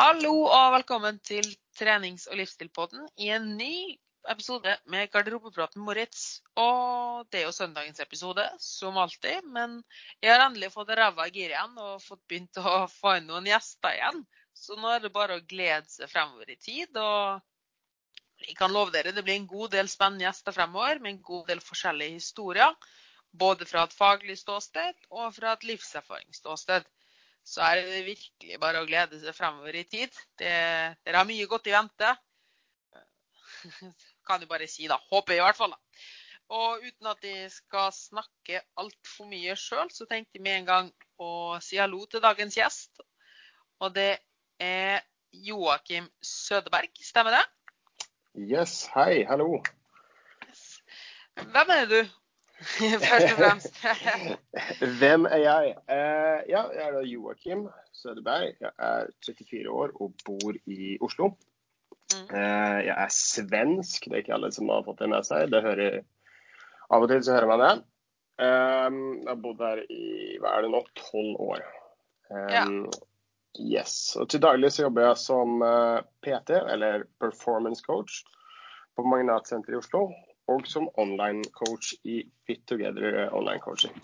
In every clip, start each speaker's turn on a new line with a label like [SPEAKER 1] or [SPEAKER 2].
[SPEAKER 1] Hallo og velkommen til trenings- og livsstilpodden i en ny episode med garderobepraten Moritz. Og det er jo søndagens episode, som alltid. Men jeg har endelig fått ræva i gir igjen og fått begynt å få inn noen gjester igjen. Så nå er det bare å glede seg fremover i tid. Og jeg kan love dere det blir en god del spennende gjester fremover med en god del forskjellige historier. Både fra et faglig ståsted og fra et livserfaringsståsted så er det virkelig bare å glede seg fremover i tid. Det, dere har mye godt i vente. Kan jo bare si, da. Håper jeg i hvert fall. da. Og uten at jeg skal snakke altfor mye sjøl, så tenkte jeg med en gang å si hallo til dagens gjest. Og det er Joakim Sødeberg, stemmer det?
[SPEAKER 2] Yes, hei, hallo.
[SPEAKER 1] Hvem er du? Først og fremst.
[SPEAKER 2] Hvem er jeg? Uh, ja, jeg er da Joakim Søderberg. Jeg er 34 år og bor i Oslo. Uh, jeg er svensk, det er ikke alle som har fått det med seg. Det hører, av og til så hører man det. Um, jeg har bodd her i hva er det nå, tolv år. Um,
[SPEAKER 1] Ja.
[SPEAKER 2] Yes. Og til daglig så jobber jeg som uh, PT, eller performance coach, på Magnatsenteret i Oslo. Og som online coach i Fit Together online coaching.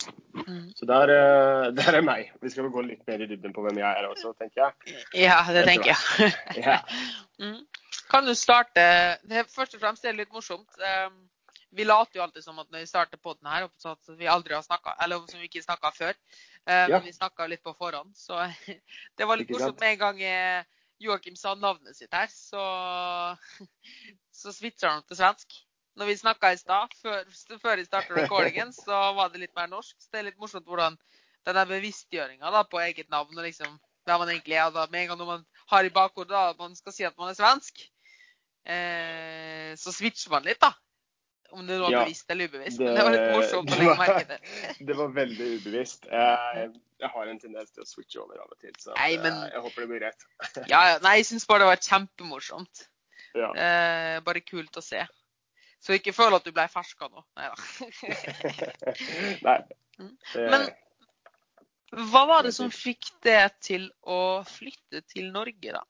[SPEAKER 1] Mm.
[SPEAKER 2] Så der, eh, der er meg. Vi skal vel gå litt mer i dybden på hvem jeg er også, tenker jeg.
[SPEAKER 1] Ja, det tenker jeg.
[SPEAKER 2] Ja.
[SPEAKER 1] Mm. Kan du starte det, Først og fremst det er litt morsomt. Um, Vi later jo alltid som at når vi starter podden her, at vi aldri har snakka, eller som vi ikke snakka før. Men
[SPEAKER 2] Ja.
[SPEAKER 1] Men vi snakka litt på forhånd. Så det var litt morsomt med en gang eh, Joakim sa navnet sitt her, så, så switcher han til svensk. Når vi snakka i stad, før, før vi starta recordingen, så var det litt mer norsk. Så det er litt morsomt hvordan den der bevisstgjøringa på eget navn og liksom hvem man egentlig er. Da, med en gang når man har i bakhodet at man skal si at man er svensk, eh, så switcher man litt, da. Om det var
[SPEAKER 2] Ja,
[SPEAKER 1] bevisst eller ubevisst.
[SPEAKER 2] det-
[SPEAKER 1] Men det var litt morsomt å legge merke til.
[SPEAKER 2] Det var veldig ubevisst. Jeg, jeg har en tendens til å switche over av og til, så
[SPEAKER 1] Nei, men-
[SPEAKER 2] jeg håper det blir.
[SPEAKER 1] Ja, ja. Nei, jeg syns bare det var kjempemorsomt.
[SPEAKER 2] Ja.
[SPEAKER 1] Eh, bare kult å se. Så ikke føl at du ble ferska nå. Nei da. Mm. Men- Hva var det som fikk det til å flytte til Norge, da?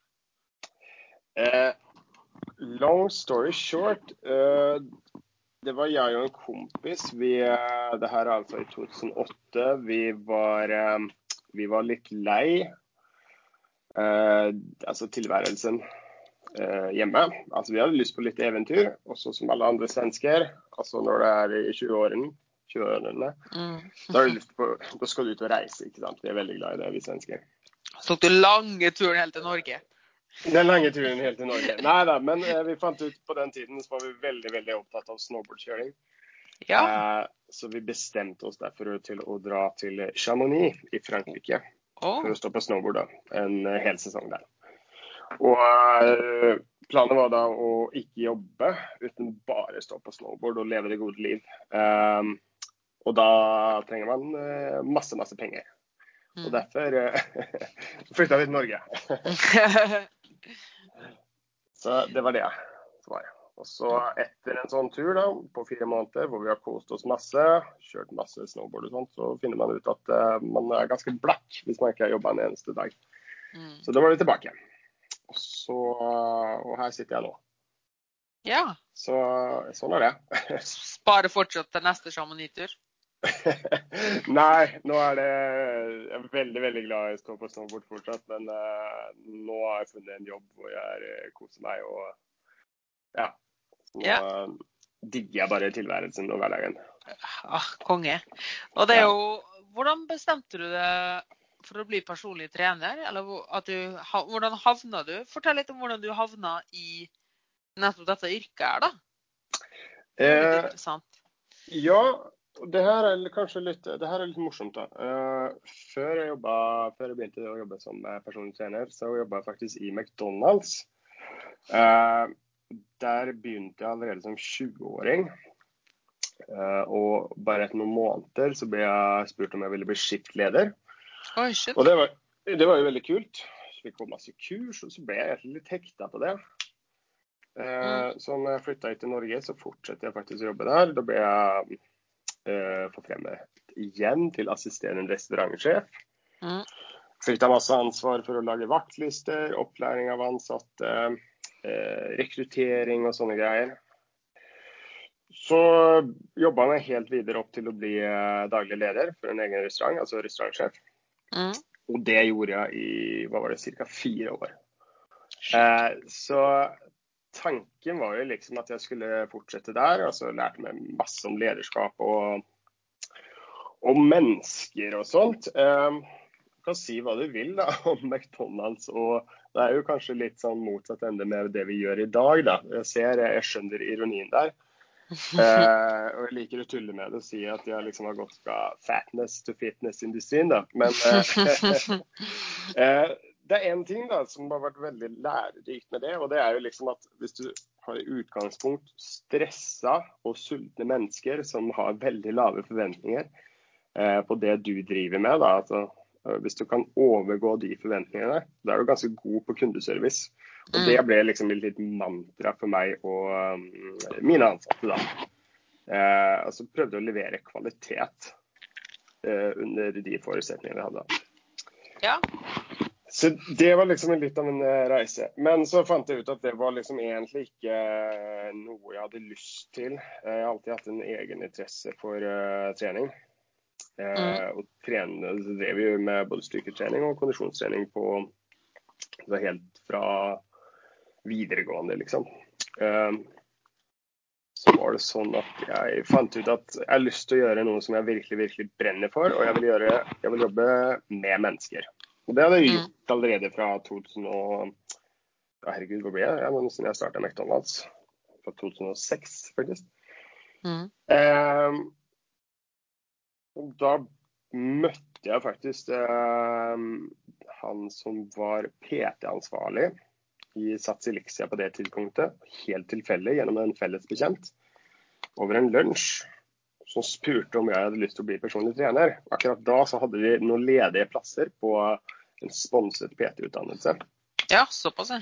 [SPEAKER 2] eh, long story short. Eh, det var jeg og en kompis. Vi, eh, det her er altså i 2008. Vi var, eh, vi var litt lei. Eh, altså tilværelsen hjemme. Altså Vi hadde lyst på litt eventyr, også som alle andre svensker. Altså når det er i 20-årene. 20
[SPEAKER 1] Mm.
[SPEAKER 2] da, du da skal du ut og reise. ikke sant? Vi er veldig glad i det, vi svensker.
[SPEAKER 1] Så tok du lange turen helt til Norge?
[SPEAKER 2] Den lange turen helt til Norge. Nei da, men eh, vi fant ut på den tiden så var vi veldig veldig opptatt av snowboardkjøring.
[SPEAKER 1] Ja.
[SPEAKER 2] Eh, så vi bestemte oss derfor til å dra til Chamonix i Frankrike
[SPEAKER 1] Oh.
[SPEAKER 2] for å stå på snowboard da, en eh, hel sesong der. Og eh, planen var da å ikke jobbe, uten bare stå på snowboard og leve det gode liv. Um, og da trenger man eh, masse, masse penger. Og
[SPEAKER 1] Mm.
[SPEAKER 2] derfor uh, flytta vi til Norge. Så det var det svaret. Og så etter en sånn tur da, på fire måneder hvor vi har kost oss masse, kjørt masse snowboard og sånt, så finner man ut at uh, man er ganske blakk hvis man ikke har jobba en eneste dag.
[SPEAKER 1] Mm.
[SPEAKER 2] Så da var vi tilbake. Og, så, og her sitter jeg nå.
[SPEAKER 1] ja.
[SPEAKER 2] Så sånn er det.
[SPEAKER 1] Sparer fortsatt til neste Chamonix-tur?
[SPEAKER 2] Nei, nå er det Jeg er veldig veldig glad i å stå på snowboard fortsatt, men uh, nå har jeg funnet en jobb hvor jeg er, koser meg og ja. Så nå
[SPEAKER 1] Ja.
[SPEAKER 2] digger jeg bare tilværelsen og hverdagen.
[SPEAKER 1] Ah, konge. Og det er jo Hvordan bestemte du deg for å bli personlig trener? Eller at du, hvordan havna du? Fortell litt om hvordan du havna i nettopp dette yrket her, da. Det er litt
[SPEAKER 2] Eh,
[SPEAKER 1] interessant.
[SPEAKER 2] ja, det her er kanskje litt, er litt morsomt. da. Uh, før, jeg jobbet, før jeg begynte å jobbe som eh, personlig trener, så jobba jeg faktisk i McDonald's. Uh, der begynte jeg allerede som 20-åring. Uh, og bare etter noen måneder så ble jeg spurt om jeg ville bli skiftleder.
[SPEAKER 1] Oi, shit.
[SPEAKER 2] Og det var, det var jo veldig kult. Så fikk jeg masse kurs, og så ble jeg egentlig litt hekta på det. Eh, Så når jeg flytta hit til Norge, så fortsetter jeg faktisk å jobbe der. Da ble jeg eh, forfremmet igjen til assisterende restaurantsjef.
[SPEAKER 1] Mm.
[SPEAKER 2] fikk da masse ansvar for å lage vaktlister, opplæring av ansatte, eh, rekruttering og sånne greier. Så jobba jeg helt videre opp til å bli eh, daglig leder for en egen restaurant, altså restaurantsjef.
[SPEAKER 1] Mm.
[SPEAKER 2] Og det gjorde jeg i hva var det, ca. fire år. Eh, så tanken var jo liksom at jeg skulle fortsette der. altså Lærte meg masse om lederskap og, og mennesker og sånt. Eh, du kan si hva du vil da, om McDonald's. og Det er jo kanskje litt sånn motsatt ende med det vi gjør i dag. da. Jeg ser, jeg skjønner ironien der. Eh, og jeg liker å tulle med det og si at jeg liksom har gått fra fatness to fitness-industrien, da. Men eh, eh, det er én ting da som har vært veldig lærerikt med det, og det er jo liksom at hvis du har i utgangspunkt stressa og sultne mennesker som har veldig lave forventninger eh, på det du driver med, da, altså, hvis du kan overgå de forventningene, da er du ganske god på kundeservice. Og Det ble liksom et litt mantra for meg og um, mine ansatte. da. Eh, altså prøvde å levere kvalitet eh, under de forutsetningene vi hadde.
[SPEAKER 1] Ja.
[SPEAKER 2] Så det var liksom litt av en eh, reise. Men så fant jeg ut at det var liksom egentlig ikke eh, noe jeg hadde lyst til. Jeg har alltid hatt en egen interesse for uh, trening. Eh,
[SPEAKER 1] Mm.
[SPEAKER 2] og trene, så drev vi med både styrketrening og kondisjonstrening på altså helt fra videregående, liksom. Eh, så var det sånn at jeg fant ut at jeg har lyst til å gjøre noe som jeg virkelig virkelig brenner for, og jeg vil, gjøre, jeg vil jobbe med mennesker. Og Det hadde jeg
[SPEAKER 1] Mm.
[SPEAKER 2] gjort allerede fra 2000 og ja, Herregud, hvor ble jeg? Jeg siden jeg starta McDonald's. Fra 2006, faktisk.
[SPEAKER 1] Mm.
[SPEAKER 2] Eh, og da møtte jeg faktisk eh, han som var PT-ansvarlig i Sats Elixia på det tidspunktet, helt tilfeldig gjennom en felles bekjent, over en lunsj. Som spurte om jeg hadde lyst til å bli personlig trener. Akkurat da så hadde vi noen ledige plasser på en sponset PT-utdannelse.
[SPEAKER 1] ja, såpass, ja.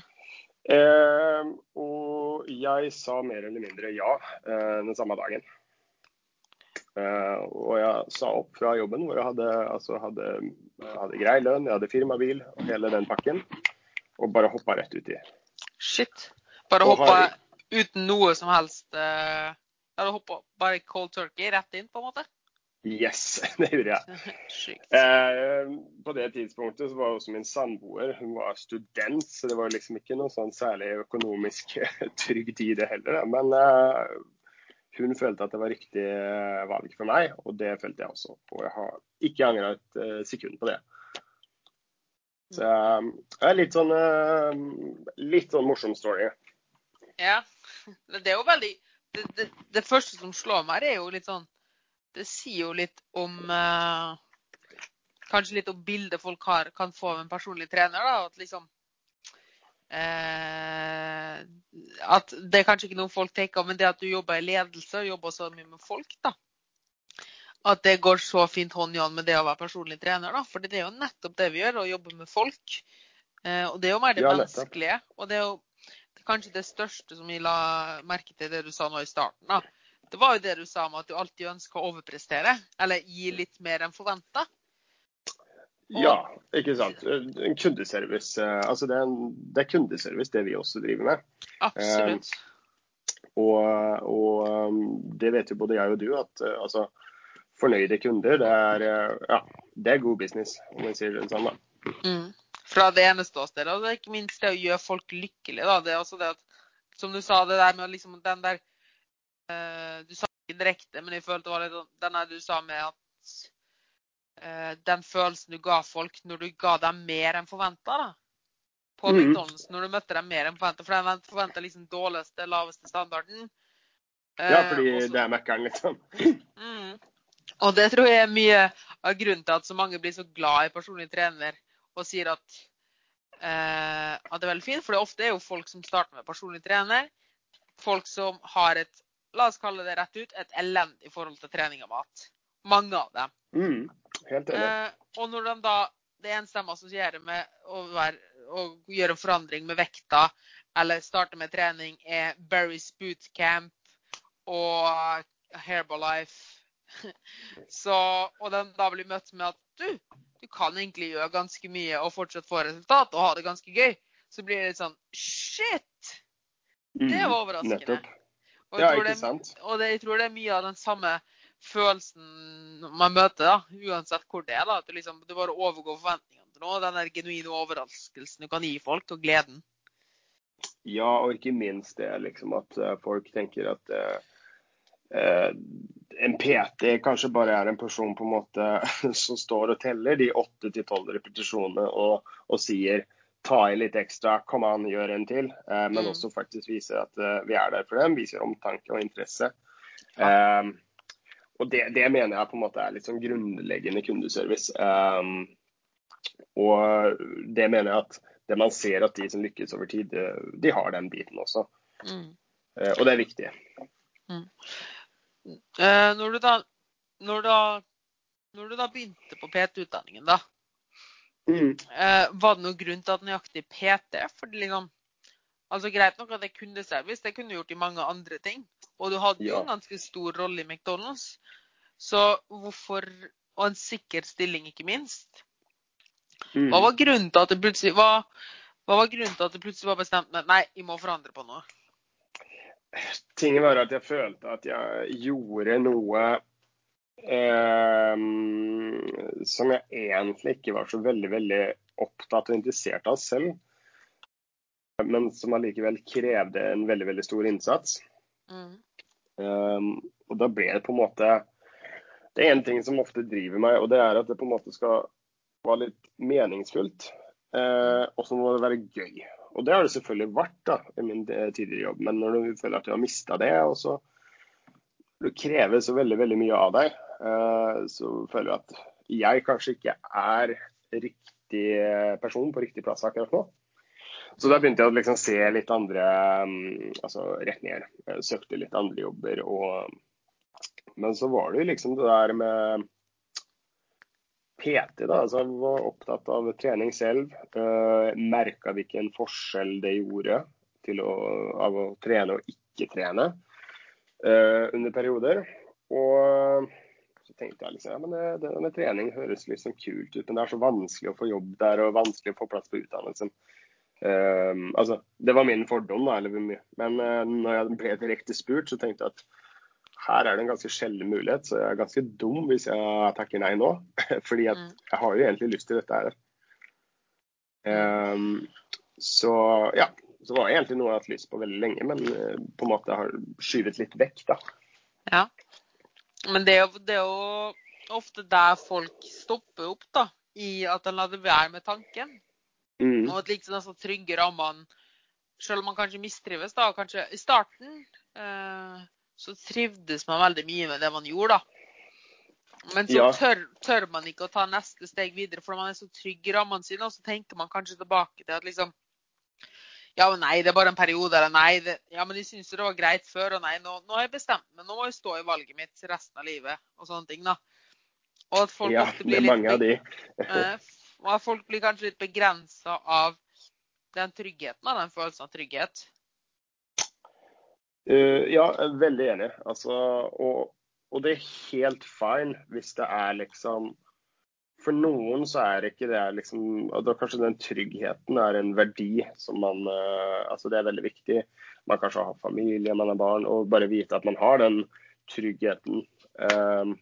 [SPEAKER 2] Eh, og jeg sa mer eller mindre ja eh, den samme dagen. Eh, og jeg sa opp fra jobben hvor jeg hadde, altså hadde, hadde grei lønn, jeg hadde firmabil og hele den pakken. Og bare hoppa rett uti.
[SPEAKER 1] Shit. Bare
[SPEAKER 2] Og
[SPEAKER 1] hoppa
[SPEAKER 2] har-
[SPEAKER 1] uten noe som helst uh, Eller hoppa bare cold turkey rett inn, på en måte?
[SPEAKER 2] Yes, det gjorde jeg. Eh, på det tidspunktet så var også min samboer hun var student, så det var liksom ikke noe sånn særlig økonomisk trygg tid det heller. Men eh, hun følte at det var riktig eh, valg for meg, og det følte jeg også. Og jeg har ikke angra et eh, sekund på det. Så eh, det er litt sånn, litt sånn morsom story.
[SPEAKER 1] Ja. Men Det er jo veldig det, det, det første som slår meg, er jo litt sånn Det sier jo litt om Kanskje litt om bildet folk har, kan få av en personlig trener. da, At liksom eh, At det er kanskje ikke noe folk tenker, men det at du jobber i ledelse og jobber så mye med folk, da. At det går så fint hånd i hånd med det å være personlig trener. da, For det er jo nettopp det vi gjør, å jobbe med folk. Eh, og det er jo mer det
[SPEAKER 2] Ja,
[SPEAKER 1] menneskelige. Og det er jo det er kanskje det største som vi la merke til det du sa nå i starten. da. Det var jo det du sa om at du alltid ønsker å overprestere, eller gi litt mer enn forventa.
[SPEAKER 2] Ja, ikke sant. En kundeservice. eh, Altså det er, en, det er kundeservice det vi også driver med.
[SPEAKER 1] Absolutt.
[SPEAKER 2] Og, og um, det vet jo både jeg og du at eh, altså, fornøyde kunder, det er, ja, det er god business, om man sier det sånn. da.
[SPEAKER 1] Mm. Fra det ene ståstedet. Og det er ikke minst det å gjøre folk lykkelige. Da. Det er også det at, som du sa, det der med liksom den der uh, Du sa ikke direkte, men jeg følte det var litt den der du sa med at Den følelsen du ga folk når du ga dem mer enn forventa, På
[SPEAKER 2] Mhm.
[SPEAKER 1] McDonald's, når du møtte dem mer enn forventa. For de forventa liksom dårligste, laveste standarden.
[SPEAKER 2] Ja,
[SPEAKER 1] Eh,
[SPEAKER 2] fordi
[SPEAKER 1] Også,
[SPEAKER 2] det er Mækkern, liksom.
[SPEAKER 1] Mm. Og det tror jeg er mye av grunnen til at så mange blir så glad i personlig trener og sier at, eh, at det er veldig fint. For det ofte er jo folk som starter med personlig trener, folk som har et la oss kalle det rett ut, et elendig forhold til trening og mat. Mange av dem.
[SPEAKER 2] Mm, helt enig.
[SPEAKER 1] Eh, og når de da det eneste de assosierer med å, være, å gjøre en forandring med vekta, eller starte med trening, er Berries bootcamp og Herbalife. Så, og den da blir møtt med at du, du kan egentlig gjøre ganske mye og fortsatt få resultat og ha det ganske gøy, så blir det litt sånn Shit! Det
[SPEAKER 2] Mm,
[SPEAKER 1] var overraskende.
[SPEAKER 2] Nettopp.
[SPEAKER 1] Og jeg,
[SPEAKER 2] Ja,
[SPEAKER 1] tror det, og det, jeg tror det er mye av den samme følelsen man møter, da, uansett hvor det er. da, At du liksom, du bare overgår forventningene til noe. Den der genuine overraskelsen du kan gi folk, og gleden.
[SPEAKER 2] Ja, og ikke minst det liksom at eh, folk tenker at eh, eh, en PT kanskje bare er en person på en måte som står og teller de åtte til tolv repetisjonene og, og sier ta i litt ekstra, kom an, gjør en til. Eh, men
[SPEAKER 1] Mm.
[SPEAKER 2] også faktisk viser at eh, vi er der for dem, viser omtanke og interesse.
[SPEAKER 1] Ja.
[SPEAKER 2] Eh, og det, det mener jeg på en måte er litt sånn grunnleggende kundeservice. Um, og det mener jeg at det man ser at de som lykkes over tid, de, de har den biten også.
[SPEAKER 1] Mm.
[SPEAKER 2] Uh, og det er viktig.
[SPEAKER 1] Eh, når, du da, når, da, når du da begynte på PT-utdanningen, da, eh, var det noen grunn til at nøyaktig PT? For det liksom, altså Greit nok at det er kundeservice, det kunne du gjort i mange andre ting. Og du hadde jo
[SPEAKER 2] Ja.
[SPEAKER 1] en ganske stor rolle i McDonald's. Så hvorfor Og en sikker stilling, ikke minst.
[SPEAKER 2] Mm.
[SPEAKER 1] Hva var grunnen til at det plutselig var, hva var grunnen til at det plutselig var bestemt med Nei, vi må forandre på noe.
[SPEAKER 2] Tingen var at jeg følte at jeg gjorde noe eh, som jeg egentlig ikke var så veldig, veldig opptatt og interessert av selv. Men som allikevel krevde en veldig, veldig stor innsats.
[SPEAKER 1] Mm.
[SPEAKER 2] Um, og da ble det på en måte Det er en ting som ofte driver meg, og det er at det på en måte skal være litt meningsfullt. Uh, og så må det være gøy. Og det har det selvfølgelig vært da, i min eh, tidligere jobb. Men når du føler at du har mista det, og så det krever så veldig veldig mye av deg, uh, så føler du at jeg kanskje ikke er riktig person på riktig plass akkurat nå. Så da begynte jeg å liksom se litt andre um, altså retninger. Jeg søkte litt andre jobber. Og, men så var det jo liksom det der med PT. da, altså Jeg var opptatt av trening selv. Uh, Merka hvilken forskjell det gjorde å, av å trene og ikke trene uh, under perioder. Og så tenkte jeg liksom, ja, men det, det med trening høres liksom kult ut, men det er så vanskelig å få jobb der og vanskelig å få plass på utdannelsen. Um, altså, Det var min fordom, da, eller, men uh, når jeg ble direkte spurt, så tenkte jeg at her er det en ganske sjelden mulighet, så jeg er ganske dum hvis jeg takker nei nå. Fordi at
[SPEAKER 1] Mm.
[SPEAKER 2] jeg har jo egentlig lyst til dette her. Um, så ja, så var det egentlig noe jeg har hatt lyst på veldig lenge, men uh, på en måte har skyvet litt vekk, da.
[SPEAKER 1] Ja. Men det er, jo, det er jo ofte der folk stopper opp, da. I at en lar det være med tanken.
[SPEAKER 2] Mm.
[SPEAKER 1] Og at liksom disse trygge rammene Selv om man kanskje mistrives, da, kanskje i starten, eh, så trivdes man veldig mye med det man gjorde, da. Men så
[SPEAKER 2] Ja.
[SPEAKER 1] tør, tør man ikke å ta neste steg videre, for man er så trygg i rammene sine. Og så tenker man kanskje tilbake til at liksom Ja, men nei, det er bare en periode. Eller nei, det, ja, men de syns det var greit før. Og nei, nå, nå har jeg bestemt meg. Nå må jeg stå i valget mitt resten av livet. Og sånne ting, da. Og at folk
[SPEAKER 2] Ja,
[SPEAKER 1] ofte
[SPEAKER 2] det
[SPEAKER 1] blir
[SPEAKER 2] er
[SPEAKER 1] litt
[SPEAKER 2] mange av de.
[SPEAKER 1] Og at folk blir kanskje litt begrensa av den tryggheten, av den følelsen av trygghet.
[SPEAKER 2] Uh, ja, jeg er veldig enig. Altså, og, og det er helt fine hvis det er liksom For noen så er det ikke det liksom da Kanskje den tryggheten er en verdi som man uh, Altså, det er veldig viktig. Man kanskje har familie, man har barn, og bare vite at man har den tryggheten. Uh,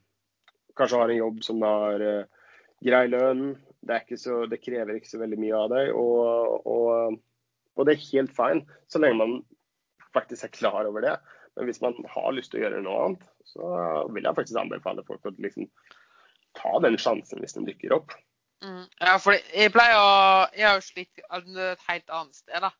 [SPEAKER 2] kanskje har en jobb som har uh, grei lønn. Det, er ikke så, det krever ikke så veldig mye av deg. Og, og, og det er helt fine, så lenge man faktisk er klar over det. Men hvis man har lyst til å gjøre noe annet, så vil jeg faktisk anbefale folk å liksom ta den sjansen hvis den dukker opp.
[SPEAKER 1] Mm. Ja, for jeg pleier å Jeg har jo slitt altså, et helt annet sted, da.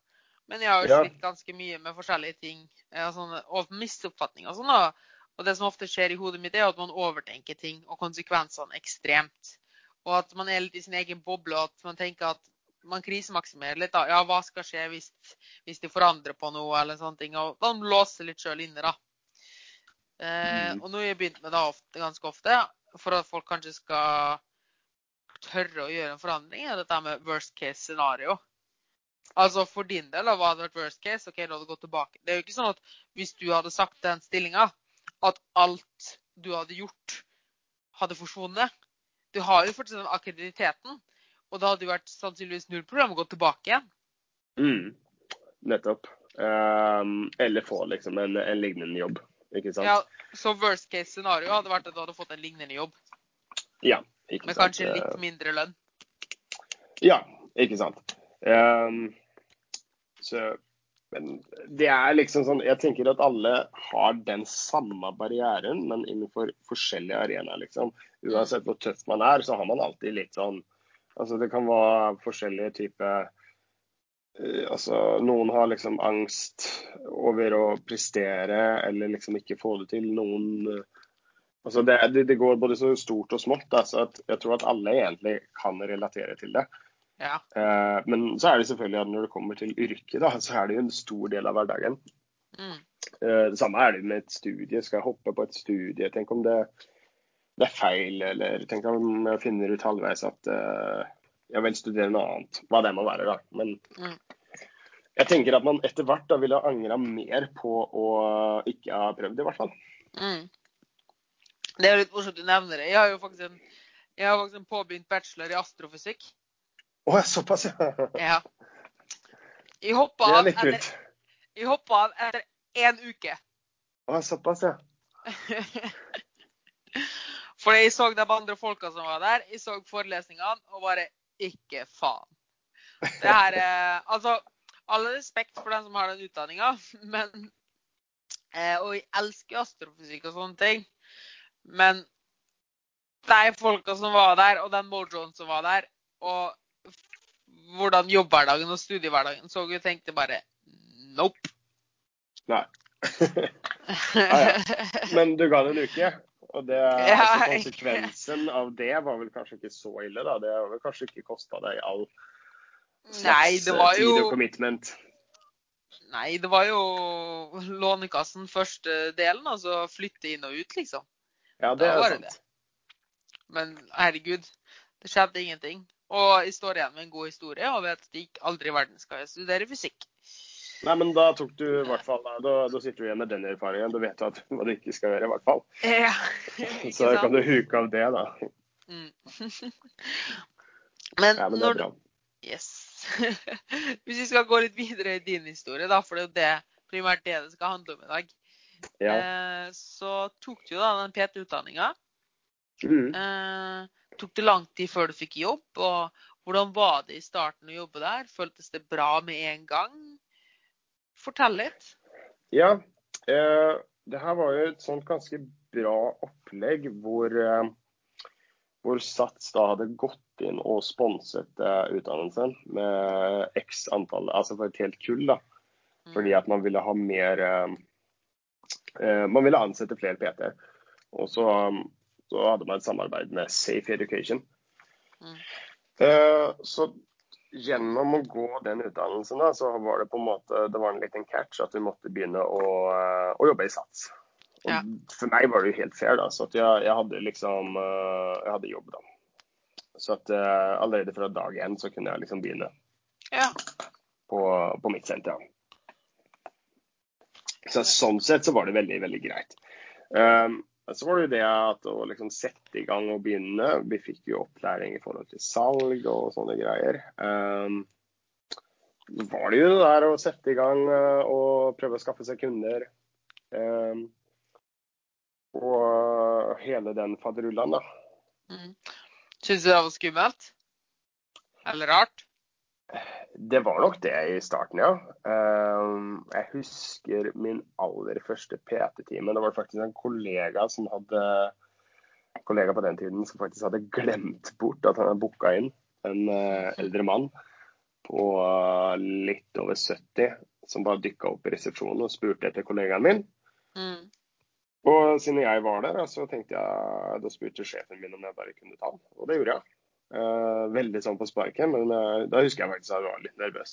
[SPEAKER 1] Men jeg har jo
[SPEAKER 2] Ja.
[SPEAKER 1] slitt ganske mye med forskjellige ting. sånne, og misoppfatninger og sånn. da. Og det som ofte skjer i hodet mitt, er at man overtenker ting og konsekvensene ekstremt. Og at man er litt i sin egen boble, og at man tenker at man krisemaksimerer litt. da. Ja, hva skal skje hvis, hvis de forandrer på noe, eller sånne ting. Og man låser litt sjøl inne, da. Eh,
[SPEAKER 2] Mm.
[SPEAKER 1] og noe jeg har begynt med da ofte, ganske ofte, for at folk kanskje skal tørre å gjøre en forandring, er dette med worst case scenario. Altså for din del, hva hadde vært worst case? OK, du hadde gått tilbake. Det er jo ikke sånn at hvis du hadde sagt den stillinga, at alt du hadde gjort, hadde forsvunnet. Du har jo fortsatt den akkrediteten. Og da hadde jo vært sannsynligvis null problem å gå tilbake igjen.
[SPEAKER 2] Mm. Nettopp. Um, eller få liksom en, en, lignende jobb. Ikke sant?
[SPEAKER 1] Ja, Så worst case scenario hadde vært at du hadde fått en lignende jobb.
[SPEAKER 2] Ja, ikke
[SPEAKER 1] Med
[SPEAKER 2] sant.
[SPEAKER 1] kanskje litt mindre lønn.
[SPEAKER 2] Ja, ikke sant. Um, så men det er liksom sånn Jeg tenker at alle har den samme barrieren, men innenfor forskjellige arenaer, liksom. Uansett hvor tøff man er, så har man alltid litt sånn Altså det kan være forskjellige typer uh, Altså noen har liksom angst over å prestere eller liksom ikke få det til. Noen uh, Altså det, det, går både så stort og smått. så at jeg tror at alle egentlig kan relatere til det.
[SPEAKER 1] Ja.
[SPEAKER 2] Eh, men så er det selvfølgelig at når det kommer til yrket, da, så er det jo en stor del av hverdagen.
[SPEAKER 1] Mm.
[SPEAKER 2] Eh, det samme er det med et studie. Skal jeg hoppe på et studie? Tenk om det, det er feil, eller tenk om jeg finner ut halvveis at uh, jeg vil studere noe annet. Hva det må være, da. Men
[SPEAKER 1] Mm.
[SPEAKER 2] jeg tenker at man etter hvert da ville angra mer på å ikke ha prøvd, i hvert fall.
[SPEAKER 1] Mm. Det er litt morsomt du nevner det. Jeg har jo faktisk en, har faktisk en påbegynt bachelor i astrofysikk.
[SPEAKER 2] Å, såpass, ja.
[SPEAKER 1] Ja. Jeg hoppa av av etter én uke.
[SPEAKER 2] Å, såpass, ja.
[SPEAKER 1] For jeg så de andre folka som var der. Jeg så forelesningene og bare ikke faen. Det her eh, Altså, all respekt for den som har den utdanninga, men eh, Og jeg elsker astrofysikk og sånne ting, men de folka som var der, og den mojoen som var der, og hvordan jobbhverdagen og studiehverdagen så ut, tenkte bare nope.
[SPEAKER 2] Nei. ja. Men du ga det en uke. Og det, altså, konsekvensen av det var vel kanskje ikke så ille, da. Det har vel kanskje ikke kosta deg all
[SPEAKER 1] Nei,
[SPEAKER 2] slags
[SPEAKER 1] det var
[SPEAKER 2] tid og commitment.
[SPEAKER 1] Nei, det var jo Lånekassen første delen, altså flytte inn og ut, liksom.
[SPEAKER 2] Ja, det
[SPEAKER 1] Da
[SPEAKER 2] er
[SPEAKER 1] sant. det. Men herregud, det skjedde ingenting. Og jeg står igjen med en god historie og vet at jeg aldri i verden skal studere fysikk.
[SPEAKER 2] Nei, men da tok du i hvert fall Da, da sitter du igjen med den erfaringen. Du vet at hva du ikke skal gjøre, i hvert fall.
[SPEAKER 1] Ja,
[SPEAKER 2] Så da kan du huke av det, da.
[SPEAKER 1] Mm. Men,
[SPEAKER 2] Ja, men
[SPEAKER 1] når
[SPEAKER 2] bra.
[SPEAKER 1] Yes. Hvis vi skal gå litt videre i din historie, da, for det er jo det, primært det det skal handle om i dag,
[SPEAKER 2] Ja.
[SPEAKER 1] eh, så tok du da den PT-utdanninga.
[SPEAKER 2] Mm.
[SPEAKER 1] Eh, tok det lang tid før du fikk jobb? Og hvordan var det i starten å jobbe der? Føltes det bra med en gang? Fortell litt.
[SPEAKER 2] Ja. Eh, det her var jo et sånt ganske bra opplegg hvor, eh, hvor Sats da hadde gått inn og sponset eh, utdannelsen med x antall, altså for et helt kull. da.
[SPEAKER 1] Mm.
[SPEAKER 2] Fordi at man ville ha mer eh, eh, Man ville ansette flere PT. Og så, så hadde man et samarbeid med Safe Education.
[SPEAKER 1] Mm.
[SPEAKER 2] Eh, så gjennom å gå den utdannelsen, da, så var det på en måte det var en liten catch at vi måtte begynne å, eh, å jobbe i Sats. Og
[SPEAKER 1] Ja.
[SPEAKER 2] For meg var det jo helt fair, da. Så jeg, jeg hadde liksom eh, Jeg hadde jobb, da. Så at eh, allerede fra dag én så kunne jeg liksom begynne
[SPEAKER 1] Ja.
[SPEAKER 2] på, på mitt senter. Ja. Så sånn sett så var det veldig, veldig greit. Um, så var det jo det at å liksom sette i gang og begynne. Vi fikk jo opplæring i forhold til salg og sånne greier. Um, var det jo det der å sette i gang uh, og prøve å skaffe seg kunder. Um, og hele den faderullan, da.
[SPEAKER 1] Mm. Syns du det var skummelt? Eller rart?
[SPEAKER 2] Det var nok det i starten, ja. Ehm, jeg husker min aller første PT-time. Det var faktisk en kollega som hadde kollega på den tiden som faktisk hadde glemt bort at han hadde booka inn en eh, eldre mann på eh, litt over 70 som bare dykka opp i resepsjonen og spurte etter kollegaen min.
[SPEAKER 1] Mm.
[SPEAKER 2] Og siden jeg var der, så tenkte jeg, da spurte sjefen min om jeg bare kunne ta den. Og det gjorde jeg. Eh, veldig sånn på sparket, men eh, da husker jeg faktisk at jeg var litt nervøs.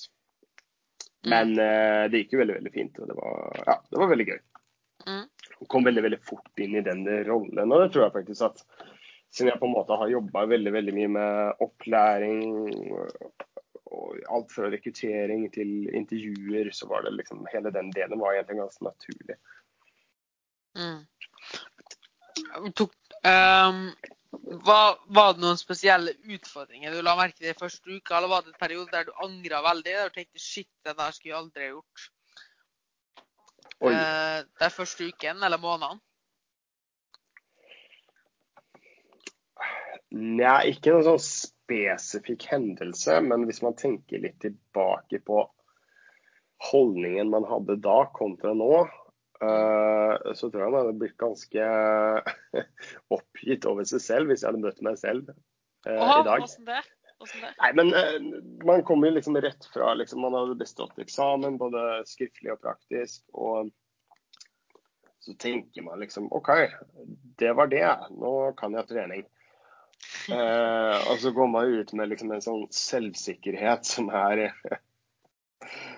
[SPEAKER 2] Men eh, det gikk jo veldig veldig fint, og det var, ja, det var veldig gøy.
[SPEAKER 1] Mm.
[SPEAKER 2] Kom veldig veldig fort inn i den rollen, og det tror jeg faktisk at siden jeg på en måte har jobba veldig veldig mye med opplæring og alt fra rekruttering til intervjuer, så var det liksom hele den delen var egentlig ganske naturlig.
[SPEAKER 1] Mm. Tok, ehm, Var, var det noen spesielle utfordringer du la merke til i første uka, eller var det en periode der du angra veldig? Der du tenkte shit, det der skulle jeg aldri ha gjort?
[SPEAKER 2] Oi.
[SPEAKER 1] Eh, den første uken eller måneden?
[SPEAKER 2] Nei, ikke noen sånn spesifikk hendelse, men hvis man tenker litt tilbake på holdningen man hadde da kontra nå, så tror jeg man hadde blitt ganske oppgitt over seg selv hvis jeg hadde møtt meg selv eh,
[SPEAKER 1] Åh,
[SPEAKER 2] i dag.
[SPEAKER 1] Hvordan det? Hvordan det?
[SPEAKER 2] Nei, men eh, man kommer jo liksom rett fra liksom, Man hadde bestått eksamen, både skriftlig og praktisk. Og så tenker man liksom OK, det var det. Nå kan jeg trening. Eh, og så går man ut med liksom en sånn selvsikkerhet som er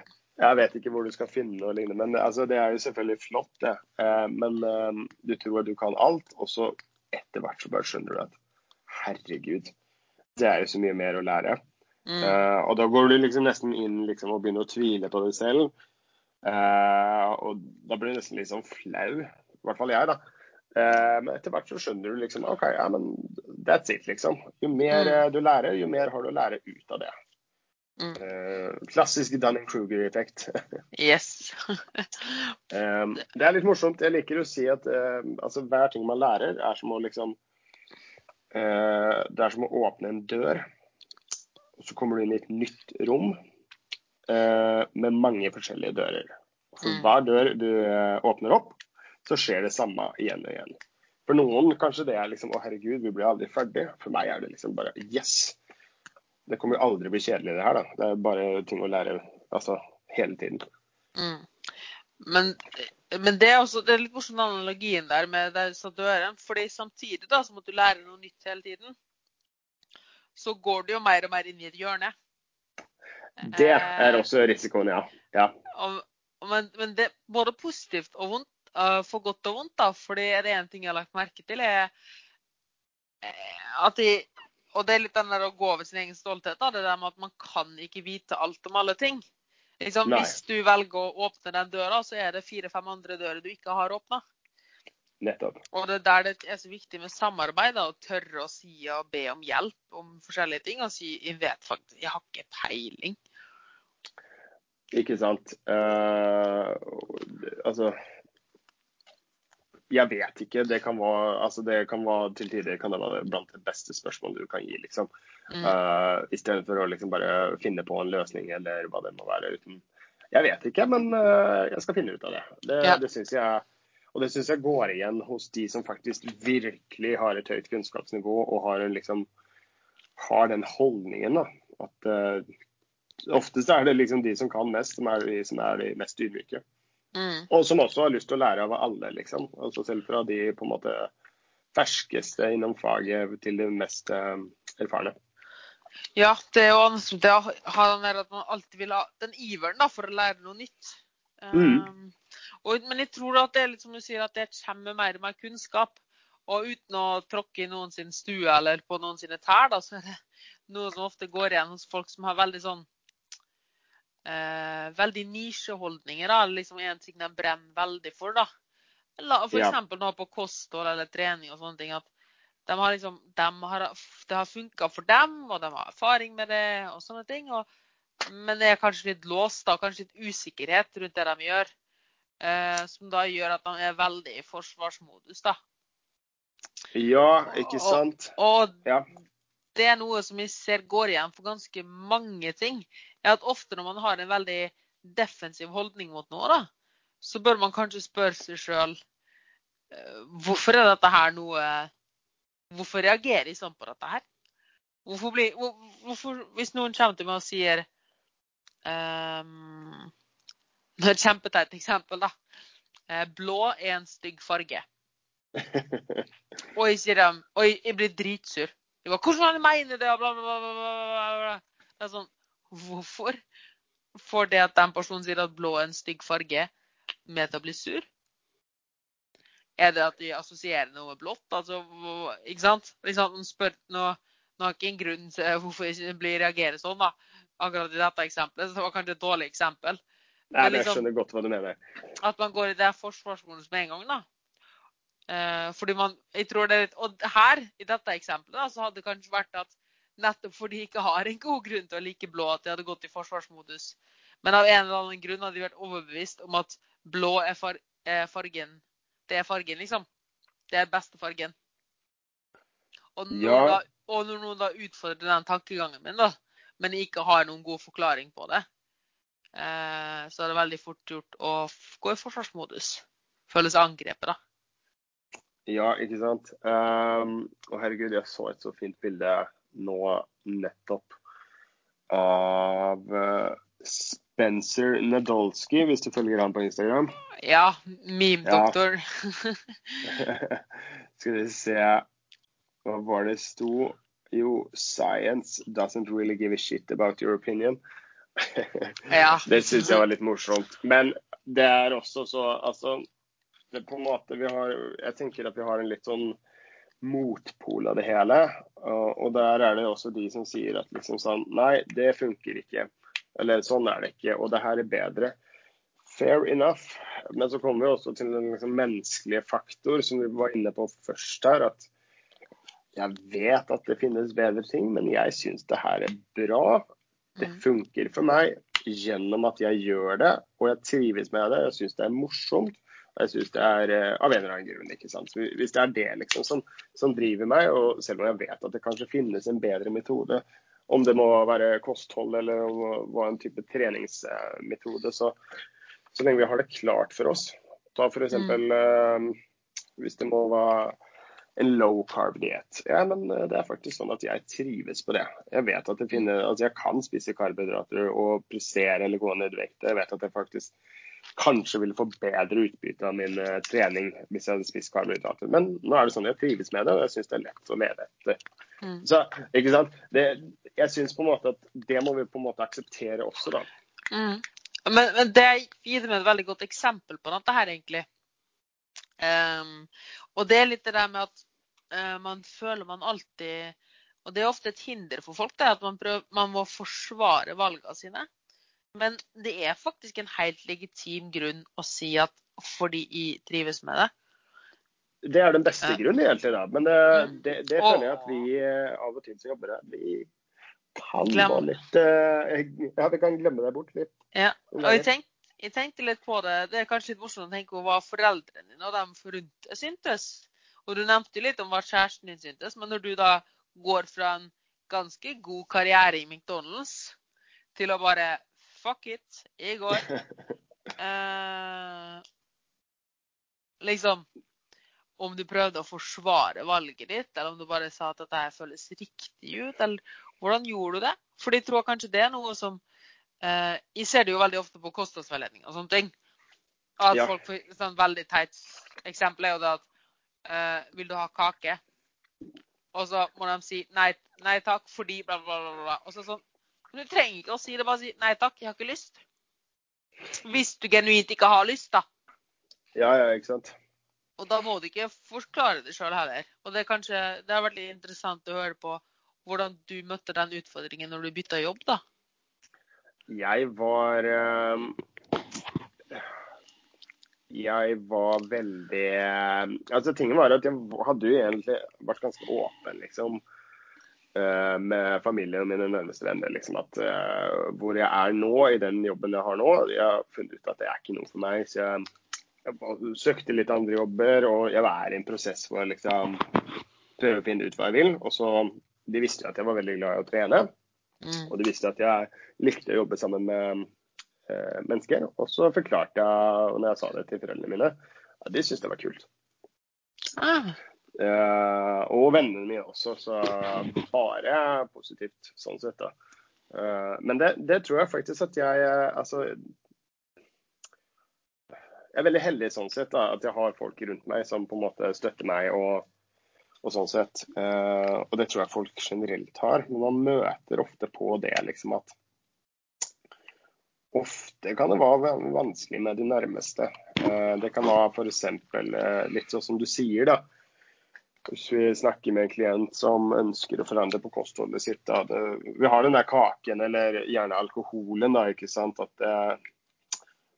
[SPEAKER 2] Jeg vet ikke hvor du skal finne noe lignende, men altså, det er jo selvfølgelig flott, det. Eh, men eh, du tror at du kan alt, og så etter hvert så bare skjønner du at herregud, det er jo så mye mer å lære.
[SPEAKER 1] Mm.
[SPEAKER 2] Eh, og da går du liksom nesten inn liksom, og begynner å tvile på deg selv. Og da blir du nesten litt sånn flau. I hvert fall jeg, da. Men etter hvert så skjønner du liksom OK, ja, men that's it, liksom. Jo mer
[SPEAKER 1] Mm.
[SPEAKER 2] du lærer, jo mer har du å lære ut av det.
[SPEAKER 1] Mm.
[SPEAKER 2] Eh, klassisk Dunning-Kruger-effekt.
[SPEAKER 1] Yes.
[SPEAKER 2] Eh, det er litt morsomt. Jeg liker å si at eh, altså, hver ting man lærer, er som å liksom Det er som å åpne en dør. Og så kommer du inn i et nytt rom med mange forskjellige dører. For
[SPEAKER 1] Mm.
[SPEAKER 2] hver dør du åpner opp, så skjer det samme igjen og igjen. For noen kanskje det er liksom Å, herregud, vi blir aldri ferdig. For meg er det liksom bare Yes! Det kommer jo aldri bli kjedelig, det her. da. Det er bare ting å lære altså, hele tiden.
[SPEAKER 1] Mm. Men, men det er også det er litt morsom analogien der med disse dørene. fordi samtidig da, som at du lærer noe nytt hele tiden, så går du jo mer og mer inn i et hjørne.
[SPEAKER 2] Det er også risikoen, ja. ja.
[SPEAKER 1] og, men, men det er både positivt og vondt, eh, for godt og vondt. da, fordi er det en ting jeg har lagt merke til, er eh, at de Og det er litt den der å gå over sin egen stolthet. da, Det der med at man kan ikke vite alt om alle ting. Liksom, hvis du velger å åpne den døra, så er det fire-fem andre dører du ikke har åpna.
[SPEAKER 2] Nettopp.
[SPEAKER 1] Og det er der det er så viktig med samarbeid, da, å tørre å si og be om hjelp om forskjellige ting. Og si 'jeg vet faktisk, jeg har ikke peiling'.
[SPEAKER 2] Ikke sant. Uh, altså Jeg vet ikke. Det kan være, altså det kan være til tider kan det være blant de beste spørsmålene du kan gi, liksom.
[SPEAKER 1] Mm.
[SPEAKER 2] Uh, I stedet for å liksom bare finne på en løsning eller hva det må være uten Jeg vet ikke, men uh, jeg skal finne ut av det. Det,
[SPEAKER 1] Ja.
[SPEAKER 2] det synes jeg og det synes jeg går igjen hos de som faktisk virkelig har et høyt kunnskapsnivå og har, en liksom, har den holdningen. Da. At uh, Oftest er det liksom de som kan mest, som er de som er de mest ydmyke.
[SPEAKER 1] Mm.
[SPEAKER 2] Og som også har lyst til å lære av alle, liksom. Altså selv fra de på en måte ferskeste innom faget til de mest eh, erfarne.
[SPEAKER 1] Ja, det er jo det har ha den at man alltid vil ha den iveren da, for å lære noe nytt.
[SPEAKER 2] Mm.
[SPEAKER 1] Um, og, men jeg tror at det er litt som du sier, at det kommer mer og mer kunnskap. Og uten å tråkke i noen sin stue eller på noen sine tær, da, så er det noe som ofte går igjen hos folk som har veldig sånn eh, veldig nisjeholdninger. da, liksom En ting de brenner veldig for. da. F.eks.
[SPEAKER 2] Ja.
[SPEAKER 1] nå på kosthold eller trening og sånne ting. at de har liksom, de har, Det har funka for dem, og de har erfaring med det og sånne ting. Og, men det er kanskje litt låst, da, kanskje litt usikkerhet rundt det de gjør. Eh, som da gjør at de er veldig i forsvarsmodus. da.
[SPEAKER 2] Ja, ikke
[SPEAKER 1] Og-
[SPEAKER 2] sant?
[SPEAKER 1] Og
[SPEAKER 2] Ja.
[SPEAKER 1] Det er noe som jeg ser går igjen for ganske mange ting. er at Ofte når man har en veldig defensiv holdning mot noe, da, så bør man kanskje spørre seg sjøl hvorfor er dette her noe Hvorfor reagerer jeg sånn på dette her? Hvorfor blir, hvor, hvorfor, hvis noen kommer til meg og sier um, Et kjempeteit eksempel, da. Eh, Blå er en stygg farge. Og jeg sier dem Og jeg, jeg blir dritsur. Jeg bare, Hvordan han mener mene det? Og Bla, bla, bla, bla, bla, bla. Det er sånn Hvorfor får det at den personen sier at blå er en stygg farge, med til å bli sur? Er det at de assosierer noe med blått? Altså, ikke sant? Liksom, de spør, nå, nå har ikke en grunn til hvorfor jeg blir reagerer sånn, da. Akkurat i dette eksempelet. Så det var kanskje et dårlig eksempel.
[SPEAKER 2] Nei,
[SPEAKER 1] Men
[SPEAKER 2] men jeg
[SPEAKER 1] liksom-
[SPEAKER 2] skjønner godt hva du mener.
[SPEAKER 1] At man går i det forsvarsmodus med en gang, da. Eh, fordi man, jeg tror det, Og her, i dette eksempelet, da, så hadde det kanskje vært at nettopp fordi de ikke har en god grunn til å like blå, at de hadde gått i forsvarsmodus. Men av en eller annen grunn hadde de vært overbevist om at blå er, far, er fargen. Det er fargen, liksom. Det er beste fargen. Og når,
[SPEAKER 2] Ja.
[SPEAKER 1] da, og når noen da utfordrer den tankegangen min, da, men ikke har noen god forklaring på det, eh, så er det veldig fort gjort å gå i forsvarsmodus. Føles angrepet, da.
[SPEAKER 2] Ja, ikke sant. Um, og herregud, jeg så et så fint bilde nå nettopp av eh, Spencer Nadolsky, hvis du følger han på Instagram.
[SPEAKER 1] Ja, meme-doktor.
[SPEAKER 2] Skal vi se Hva var det sto? Jo, 'Science doesn't really give a shit about your opinion'.
[SPEAKER 1] Ja.
[SPEAKER 2] Det syns jeg var litt morsomt. Men det er også så Altså, det på en måte vi har Jeg tenker at vi har en litt sånn motpol av det hele. Og, og der er det også de som sier at liksom sånn Nei, det funker ikke. Eller sånn er det ikke. Og det her er bedre. Fair enough. Men så kommer vi også til den liksom menneskelige faktor som vi var inne på først her. At jeg vet at det finnes bedre ting, men jeg syns det her er bra. Det
[SPEAKER 1] Mm.
[SPEAKER 2] funker for meg gjennom at jeg gjør det, og jeg trives med det. Jeg syns det er morsomt. Jeg syns det er eh, av en eller annen grunn. ikke sant? Så Hvis det er det liksom som, som driver meg, og selv om jeg vet at det kanskje finnes en bedre metode, om det må være kosthold eller være en type treningsmetode, så, så lenge vi har det klart for oss. Ta f.eks. Mm. hvis det må være en low carb-diett. Ja, men eh, det er faktisk sånn at jeg trives på det. Jeg vet at jeg, finner, altså jeg kan spise karbohydrater og pressere eller gå ned i vekt. Jeg vet at jeg faktisk kanskje ville få bedre utbytte av min eh, trening hvis jeg hadde spist karbohydrater. Men nå er det sånn jeg trives med det, og jeg syns det er lett å leve etter.
[SPEAKER 1] Mm.
[SPEAKER 2] Så, ikke sant? Det, jeg syns på en måte at det må vi på en måte akseptere også, da.
[SPEAKER 1] Mm. Men, men det gir meg et veldig godt eksempel på dette her, egentlig. Um, og det er litt det der med at uh, man føler man alltid Og det er ofte et hinder for folk, det er at man, prøver, man må forsvare valgene sine. Men det er faktisk en helt legitim grunn å si at fordi jeg trives med det.
[SPEAKER 2] Det er den beste grunnen, egentlig. da. Men det,
[SPEAKER 1] Mm.
[SPEAKER 2] det, det føler jeg at vi eh, av og til som jobber her, vi kan
[SPEAKER 1] Glem.
[SPEAKER 2] litt eh, Ja, vi kan glemme det bort litt.
[SPEAKER 1] Ja. Og jeg tenkte, jeg tenkte litt på det. Det er kanskje litt morsomt å tenke på hva foreldrene dine og dem rundt syntes. Og du nevnte jo litt om hva kjæresten din syntes, men når du da går fra en ganske god karriere i McDonald's til å bare Fuck it, jeg går. Eh, liksom Om du prøvde å forsvare valget ditt, eller om du bare sa at dette føles riktig ut, eller hvordan gjorde du det? For jeg tror kanskje det er noe som Eh, jeg ser det jo veldig ofte på kostholdsveiledning og sånne ting. At
[SPEAKER 2] Ja.
[SPEAKER 1] folk får sånn veldig teit eksempel er jo det at eh, Vil du ha kake? Og så må de si nei, nei takk fordi bla, bla, bla. bla. Og så sånn Men du trenger ikke å si det. Bare si nei takk, jeg har ikke lyst. Hvis du genuint ikke har lyst, da.
[SPEAKER 2] Ja, ja, ikke sant.
[SPEAKER 1] Og da må du ikke forklare det sjøl heller. Og det, er kanskje, det har vært litt interessant å høre på hvordan du møtte den utfordringen når du bytta jobb, da.
[SPEAKER 2] Jeg var eh, Jeg var veldig Altså, tingen var at jeg hadde jo egentlig vært ganske åpen, liksom. Eh, Med familien og mine nærmeste venner. liksom at uh, Hvor jeg er nå, i den jobben jeg har nå, jeg har funnet ut at det er ikke noe for meg. Så jeg, jeg søkte litt andre jobber, og jeg er i en prosess hvor jeg liksom prøver å finne ut hva jeg vil. Og så, De visste jo at jeg var veldig glad i å trene.
[SPEAKER 1] Mm.
[SPEAKER 2] Og de visste at jeg likte å jobbe sammen med uh, mennesker. Og så forklarte jeg, når jeg sa det til foreldrene mine, at de syntes det var kult.
[SPEAKER 1] Ah.
[SPEAKER 2] Eh, og vennene mine også, så bare positivt sånn sett. da. Eh, men det, det tror jeg faktisk at jeg eh, Altså Jeg er veldig heldig sånn sett da, at jeg har folk rundt meg som på en måte støtter meg. og og sånn sett. Eh, og det tror jeg folk generelt har. Men man møter ofte på det liksom at ofte kan det være vanskelig med de nærmeste. Eh, det kan være f.eks. Eh, litt sånn som du sier, da. Hvis vi snakker med en klient som ønsker å forandre på kostholdet sitt. Da, det, vi har den der kaken, eller gjerne alkoholen, da, ikke sant. At det,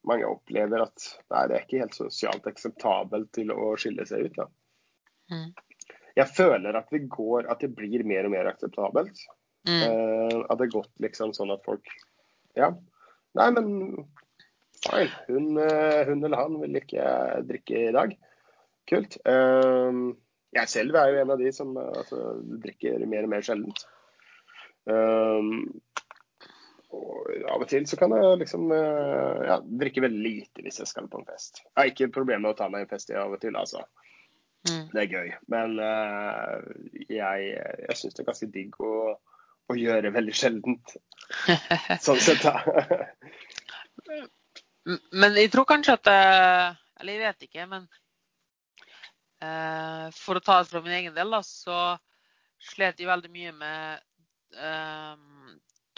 [SPEAKER 2] mange opplever at nei, det er ikke helt sosialt akseptabelt til å skille seg ut.
[SPEAKER 1] Mm.
[SPEAKER 2] Jeg føler at det går At det blir mer og mer akseptabelt.
[SPEAKER 1] Mm.
[SPEAKER 2] Eh, at det har gått liksom sånn at folk Ja. Nei, men feil. Hun, eh, hun eller han vil ikke drikke i dag. Kult. Eh, jeg selv er jo en av de som eh, altså, drikker mer og mer sjeldent. Um, og av og til så kan jeg liksom eh, ja, drikke veldig lite hvis jeg skal på en fest. Jeg har ikke problemer med å ta meg en fest av og til, altså.
[SPEAKER 1] Mm.
[SPEAKER 2] Det er gøy. Men uh, jeg, jeg syns det er ganske digg å, å gjøre veldig sjeldent. Sånn sett, da.
[SPEAKER 1] Men jeg tror kanskje at Eller jeg vet ikke, men For å ta det fra min egen del, da, så slet jeg veldig mye med eh,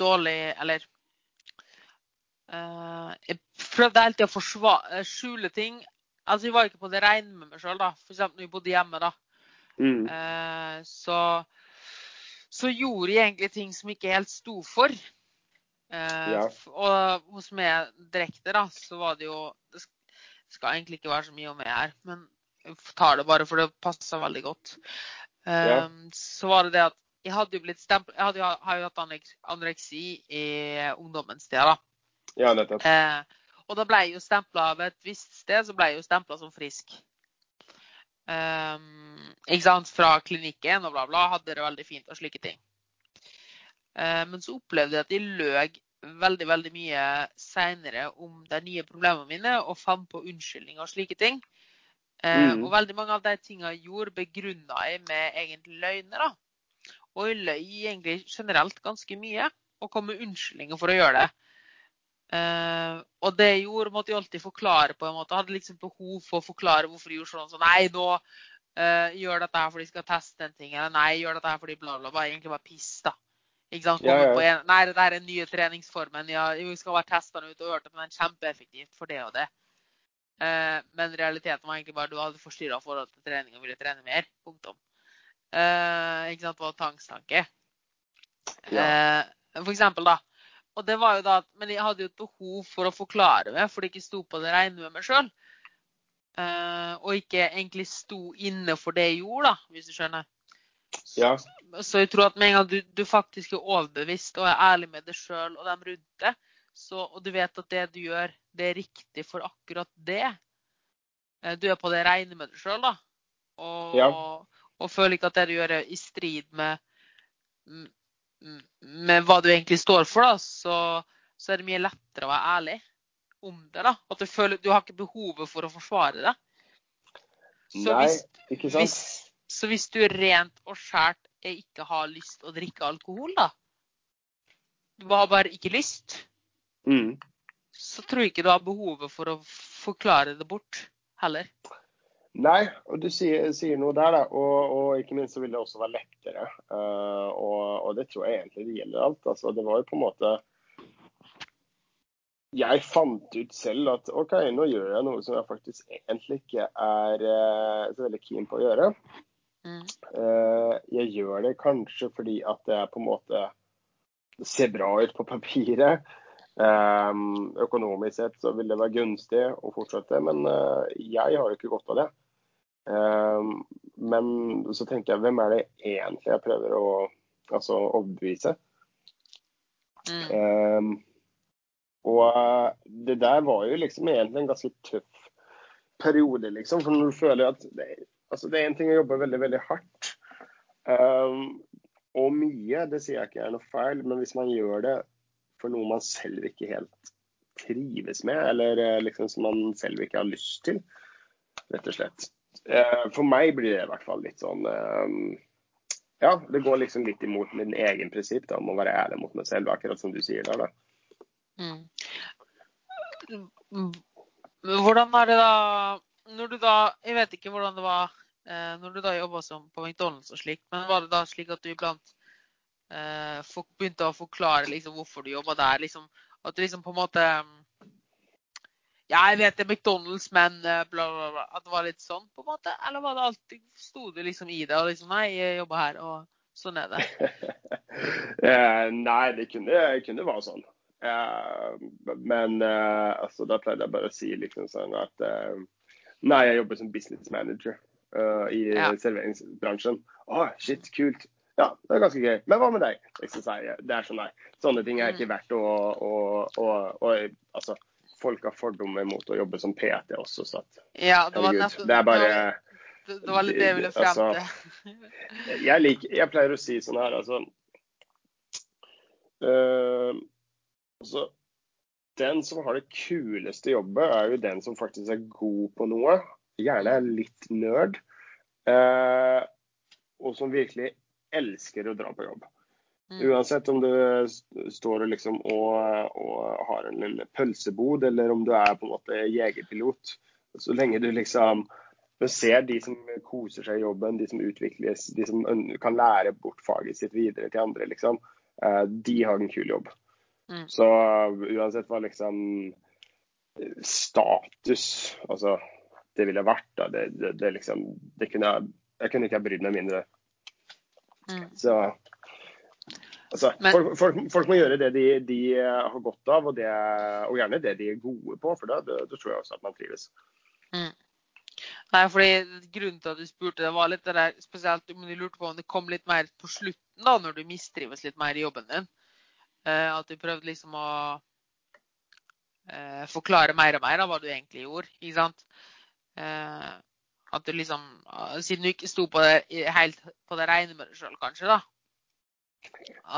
[SPEAKER 1] dårlig Eller eh, Jeg prøvde alltid å forsva- eh, skjule ting. Altså, jeg var ikke på det rene med meg sjøl, da. F.eks. når jeg bodde hjemme, da.
[SPEAKER 2] Mm.
[SPEAKER 1] Eh, så, så gjorde jeg egentlig ting som jeg ikke helt sto for. Eh,
[SPEAKER 2] Ja.
[SPEAKER 1] Og hos meg direkte, da, så var det jo Det skal egentlig ikke være så mye om meg her, men tar det bare for det passer veldig godt.
[SPEAKER 2] Ja.
[SPEAKER 1] Så var det det at jeg hadde jo blitt stempla Jeg hadde, har jo hatt anoreksi i ungdommens tid, da.
[SPEAKER 2] Ja, nettopp.
[SPEAKER 1] Eh, og da ble jeg jo stempla ved et visst sted, så ble jeg jo stempla som frisk. Um, ikke sant? Fra klinikken og bla, bla. Hadde det veldig fint og slike ting. Uh, men så opplevde jeg at de løg veldig veldig mye seinere om de nye problemene mine og fant på unnskyldninger og slike ting. Eh,
[SPEAKER 2] Mm.
[SPEAKER 1] Og veldig mange av de tingene jeg gjorde, begrunna jeg med egentlig løgner. da. Og jeg løy egentlig generelt ganske mye, og kom med unnskyldninger for å gjøre det. Uh, og det jeg gjorde, måtte jeg alltid forklare på en måte. Jeg hadde liksom behov for å forklare hvorfor jeg gjorde sånn. Så nei, nå uh, gjør dette her fordi jeg skal teste en ting. Eller nei, gjør dette her fordi bla, bla, bla. Egentlig bare piss, da. Ikke sant?
[SPEAKER 2] Ja, ja.
[SPEAKER 1] På en, nei, det der er den nye treningsformen. Ja, jeg skal bare teste den ut og hørte men den er kjempeeffektivt for det og det. Eh, men realiteten var egentlig bare du hadde forstyrra forholdet til trening og ville trene mer. Punktum. Eh, ikke sant? Var tvangstanke.
[SPEAKER 2] Ja.
[SPEAKER 1] Eh, for eksempel, da. Og det var jo da, Men jeg hadde jo et behov for å forklare meg, for det ikke sto på det regne med meg sjøl. og ikke egentlig sto inne for det jeg gjorde, da, hvis du skjønner.
[SPEAKER 2] Ja.
[SPEAKER 1] Så jeg tror at med en gang du, du faktisk er overbevist og er ærlig med deg sjøl og dem rundt deg, så, og du vet at det du gjør, det er riktig for akkurat det eh, Du er på det rene med deg sjøl, da. Og,
[SPEAKER 2] Ja.
[SPEAKER 1] og føler ikke at det du gjør, er i strid med, med hva du egentlig står for, da, så, så er det mye lettere å være ærlig om det. da. At du føler du har ikke behovet for å forsvare det. Så
[SPEAKER 2] Nei,
[SPEAKER 1] hvis,
[SPEAKER 2] ikke sant?
[SPEAKER 1] hvis, så hvis du rent og skjært ikke har lyst å drikke alkohol, da Du har bare ikke lyst,
[SPEAKER 2] Mm.
[SPEAKER 1] så tror jeg ikke du har behovet for å forklare det bort heller.
[SPEAKER 2] Nei, og du sier, sier noe der, da. Og, og ikke minst så vil det også være lettere. Uh, og, og det tror jeg egentlig det gjelder alt. Altså, det var jo på en måte Jeg fant ut selv at OK, nå gjør jeg noe som jeg faktisk egentlig ikke er uh, så veldig keen på å gjøre.
[SPEAKER 1] Mm.
[SPEAKER 2] Uh, jeg gjør det kanskje fordi at det er på en måte Det ser bra ut på papiret. Eh, økonomisk sett så vil det være gunstig å fortsette, men eh, jeg har jo ikke godt av det. Eh, men så tenker jeg, hvem er det egentlig jeg prøver å altså, overbevise?
[SPEAKER 1] Mm.
[SPEAKER 2] Um, og eh, det der var jo liksom egentlig en ganske tøff periode, liksom. For når du føler at det, altså det er en ting å jobbe veldig, veldig hardt. Um, og mye, det sier jeg ikke er noe feil, men hvis man gjør det for noe man selv ikke helt trives med, eller eh, liksom som man selv ikke har lyst til, rett og slett. Eh, For meg blir det i hvert fall litt sånn um, Ja, det går liksom litt imot min egen prinsipp da, om å være ærlig mot meg selv, akkurat som du sier der. da.
[SPEAKER 1] Mm. Hvordan er det da Når du da Jeg vet ikke hvordan det var eh, når du da jobba på McDonald's og slik, men var det da slik at du iblant eh, folk begynte å forklare liksom hvorfor du jobba der? Liksom, at du liksom på en måte mm, Ja, jeg vet det er McDonald's, men eh, bla, bla, bla. At det var litt sånn, på en måte? Eller var det alltid Sto du liksom i det og liksom Nei, jeg jobber her, og sånn er det.
[SPEAKER 2] Eh, nei, det kunne, kunne være sånn. Eh, men eh, altså, da pleide jeg bare å si liksom sånn at eh, Nei, jeg jobber som business manager. uh, i
[SPEAKER 1] Ja.
[SPEAKER 2] serveringsbransjen. Å, shit, kult. Ja, det er ganske gøy. Men hva med deg? Det er sånn nei. Sånne ting er ikke verdt å, å, å, å Altså, folk har fordommer mot å jobbe som PT også, så at
[SPEAKER 1] Ja, det var
[SPEAKER 2] Herregud.
[SPEAKER 1] nettopp
[SPEAKER 2] Det er bare
[SPEAKER 1] det, det var litt det jeg ville frem
[SPEAKER 2] Altså,
[SPEAKER 1] til.
[SPEAKER 2] jeg, liker, jeg pleier å si sånn her, altså eh, altså, Den som har det kuleste jobbet, er jo den som faktisk er god på noe. Gjerne er litt nerd. eh, og som virkelig elsker å dra på jobb.
[SPEAKER 1] Mm.
[SPEAKER 2] Uansett om du står og, liksom og, og har en lille pølsebod, eller om du er på en måte jegerpilot. Så lenge du liksom du ser de som koser seg i jobben, de som utvikles, de som kan lære bort faget sitt videre til andre, liksom. eh, De har en kul jobb.
[SPEAKER 1] Mm.
[SPEAKER 2] Så uansett hva liksom status Altså, det ville vært, da. Det, det, det liksom det kunne jeg, jeg kunne ikke ha brydd meg mindre.
[SPEAKER 1] Mm.
[SPEAKER 2] Så altså,
[SPEAKER 1] Men-
[SPEAKER 2] folk, folk, folk må gjøre det de, de har godt av, og, det, og gjerne det de er gode på. For da, da, da tror jeg også at man trives.
[SPEAKER 1] Nei, fordi Grunnen til at du spurte, det var litt det der spesielt om du lurte på om det kom litt mer på slutten, da, når du mistrives litt mer i jobben din. Uh, at du prøvde liksom å uh, forklare mer og mer av hva du egentlig gjorde. ikke sant? Eh, at du liksom eh, Siden du ikke sto på det, helt på det rene med deg sjøl, kanskje, da.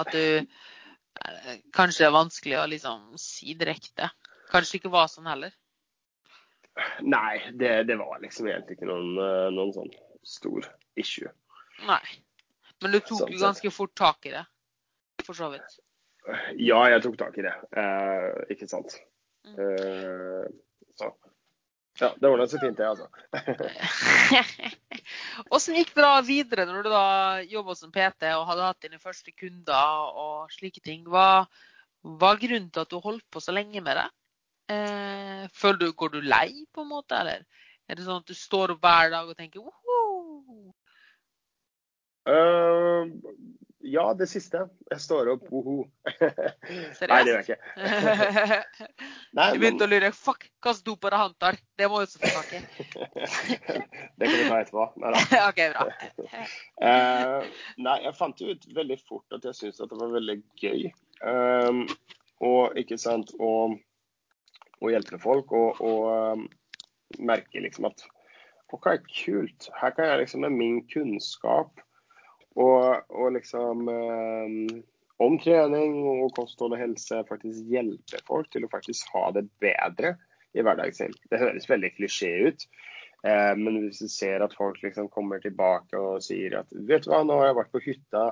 [SPEAKER 1] At du eh, Kanskje det er vanskelig å liksom si direkte. Kanskje det ikke var sånn heller.
[SPEAKER 2] Nei, det, det var liksom egentlig ikke noen, eh, noen sånn stor issue.
[SPEAKER 1] Nei. Men du tok
[SPEAKER 2] Sånn
[SPEAKER 1] jo ganske fort tak i det, for så vidt.
[SPEAKER 2] Ja, jeg tok tak i det. Eh, ikke sant.
[SPEAKER 1] Mm.
[SPEAKER 2] Eh, så ja, det ordna seg fint, det, altså.
[SPEAKER 1] Åssen gikk det da videre når du da jobba som PT og hadde hatt dine første kunder og slike ting? Hva var grunnen til at du holdt på så lenge med det? Eh, føler du, Går du lei, på en måte, eller er det sånn at du står opp hver dag og tenker Woho!
[SPEAKER 2] Eh, ja, det siste. Jeg står opp, woho. Nei, det gjør jeg ikke. Nei,
[SPEAKER 1] Du begynte å lure. Fuck, hvilken dop er det han tar? Det må du også få tak i.
[SPEAKER 2] det kan vi ta etterpå. Nei da.
[SPEAKER 1] OK, bra.
[SPEAKER 2] Eh, nei, jeg fant jo ut veldig fort at jeg syntes at det var veldig gøy. Um, og ikke sant, og, å hjelpe folk og, og um, merke liksom at OK, kult. Her kan jeg liksom med min kunnskap og, og liksom um, om trening og kosthold og helse faktisk hjelper folk til å faktisk ha det bedre i hverdagen sin. Det høres veldig klisjé ut. Eh, men hvis du ser at folk liksom kommer tilbake og sier at vet du hva, nå har jeg vært på hytta,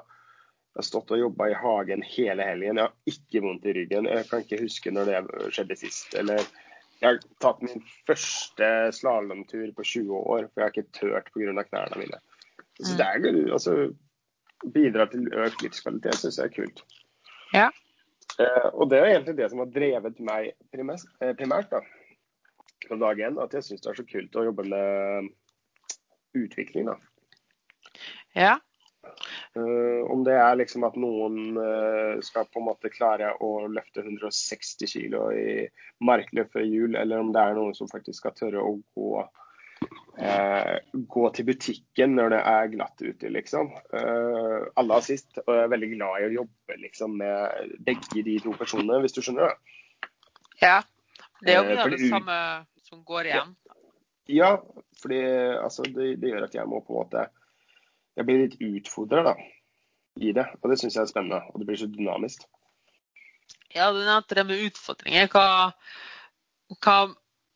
[SPEAKER 2] jeg har stått og jobba i hagen hele helgen, jeg har ikke vondt i ryggen. Jeg kan ikke huske når det skjedde sist. Eller jeg har tatt min første slalåmtur på 20 år, for jeg har ikke turt pga. knærne mine. Så
[SPEAKER 1] Mm.
[SPEAKER 2] det er, altså, bidra til økt livskvalitet syns jeg er kult.
[SPEAKER 1] Ja.
[SPEAKER 2] Eh, og det er egentlig det som har drevet meg primært, eh, primært da, fra dag én. At jeg syns det er så kult å jobbe med utvikling. da.
[SPEAKER 1] Ja.
[SPEAKER 2] Eh, om det er liksom at noen eh, skal på en måte klare å løfte 160 kg i markløp før jul, eller om det er noen som faktisk skal tørre å gå, eh, gå til butikken når det er glatt ute, liksom. Uh, har sist, og jeg er veldig glad i å jobbe liksom, med begge de to personene, hvis du skjønner det.
[SPEAKER 1] ja. Det er jo
[SPEAKER 2] Eh,
[SPEAKER 1] mye av det samme som går igjen.
[SPEAKER 2] Ja, fordi altså, det, det gjør at jeg må på en måte Jeg blir litt utfordra i det, og det syns jeg er spennende. Og det blir så dynamisk.
[SPEAKER 1] Ja, du nevnte det med utfordringer. Hva, hva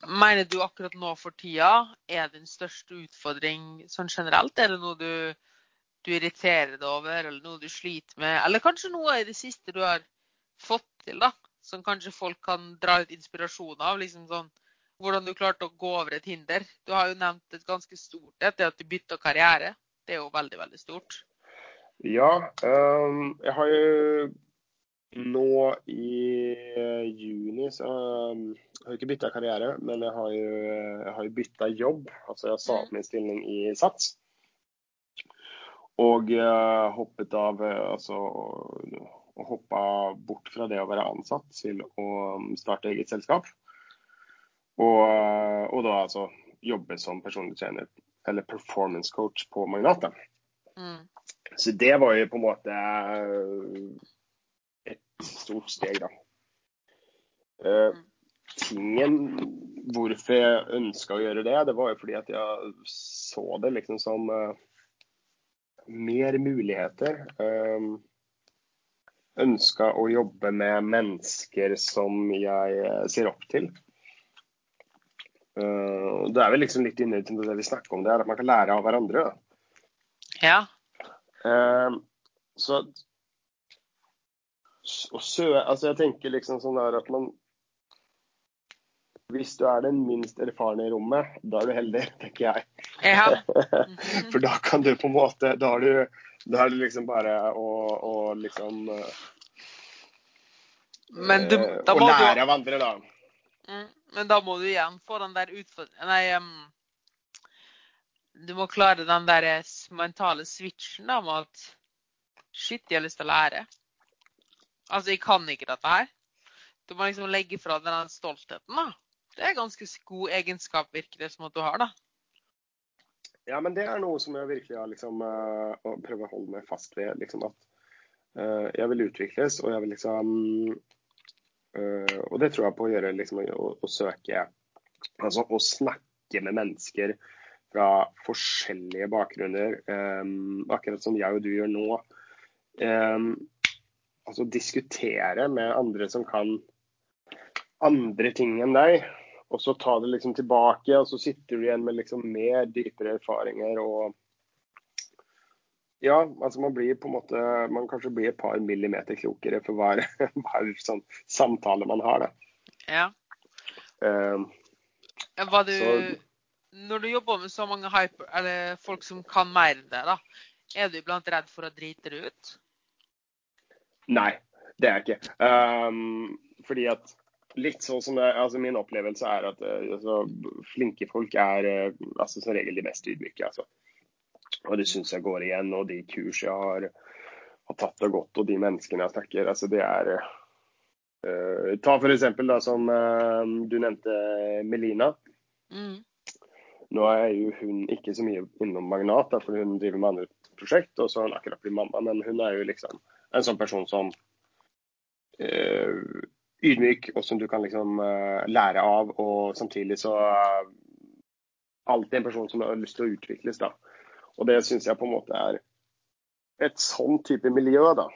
[SPEAKER 1] mener du akkurat nå for tida er din største utfordring sånn generelt? Er det noe du, du irriterer deg over, eller noe du sliter med? Eller kanskje noe i det siste du har fått til, da? Som kanskje folk kan dra ut inspirasjon av? liksom sånn, Hvordan du klarte å gå over et hinder. Du har jo nevnt et ganske stort et, det at du bytta karriere. Det er jo veldig, veldig stort.
[SPEAKER 2] Ja, øhm, jeg har jo nå i eh, juni så øhm, jeg har jeg ikke bytta karriere, men jeg har jo, jeg har jo bytta jobb. Altså jeg sa opp min stilling i SATS. Og uh, hoppet av eh, altså og hoppa bort fra det å være ansatt til å um, starte eget selskap. Og, eh, og da altså jobbe som personlig trener eller performance coach på Magnat.
[SPEAKER 1] Mm.
[SPEAKER 2] Så det var jo på en måte eh, stort steg, da. Uh, tingen hvorfor jeg ønska å gjøre det, det var jo fordi at jeg så det liksom som uh, mer muligheter. Uh, ønska å jobbe med mennesker som jeg eh, ser opp til. Uh, det er vel liksom litt inne til det vi snakker om, det er at man kan lære av hverandre. da.
[SPEAKER 1] Ja.
[SPEAKER 2] Uh, så og sø, altså jeg tenker liksom sånn der at man Hvis du er den minst erfarne i rommet, da er du heldig, tenker jeg.
[SPEAKER 1] Ja.
[SPEAKER 2] For da kan du på en måte Da er du, da er du liksom bare å, å liksom eh,
[SPEAKER 1] Men du,
[SPEAKER 2] Å
[SPEAKER 1] du
[SPEAKER 2] lære av andre, da.
[SPEAKER 1] Mm, Men da må du igjen få den der utfordringen Nei, um, du må klare den der eh, mentale switchen da, med at Shit, jeg har lyst til å lære. Altså, jeg kan ikke dette her. Du må liksom legge fra deg den stoltheten, da. Det er ganske god egenskap, virker det som at du har, da.
[SPEAKER 2] Ja, men det er noe som jeg virkelig har liksom eh, å prøve å holde meg fast ved. liksom at eh, Jeg vil utvikles, og jeg vil liksom eh, Og det tror jeg på å gjøre, liksom å, å søke Altså å snakke med mennesker fra forskjellige bakgrunner, Um, akkurat som jeg og du gjør nå. Eh, altså diskutere med andre som kan andre ting enn deg. Og så ta det liksom tilbake, og så sitter du igjen med liksom mer dypere erfaringer og Ja, altså man blir på en måte Man kanskje blir et par millimeter klokere for hver, hver sånn samtale man har, da.
[SPEAKER 1] Ja.
[SPEAKER 2] Uh,
[SPEAKER 1] Var du
[SPEAKER 2] Så-
[SPEAKER 1] Når du jobber med så mange hyper, eller folk som kan mer enn deg, da, er du iblant redd for å drite det ut?
[SPEAKER 2] Nei, det er jeg ikke. Um, fordi at litt sånn som det, altså Min opplevelse er at eh, altså, flinke folk er eh, altså, som regel de mest ydmyke. Altså. Og det syns jeg går igjen. Og de kurs jeg har, har tatt og gått, og de menneskene jeg snakker altså det er uh, Ta da som uh, du nevnte Melina.
[SPEAKER 1] Mm.
[SPEAKER 2] Nå er jo hun ikke så mye innom Magnat, da, for hun driver med andre prosjekt, og så har hun akkurat blitt mamma. Men hun er jo liksom en sånn person som uh, ydmyk, og som du kan liksom uh, lære av. Og samtidig så uh, alltid en person som har lyst til å utvikles, da. Og det syns jeg på en måte er et sånn type miljø, da.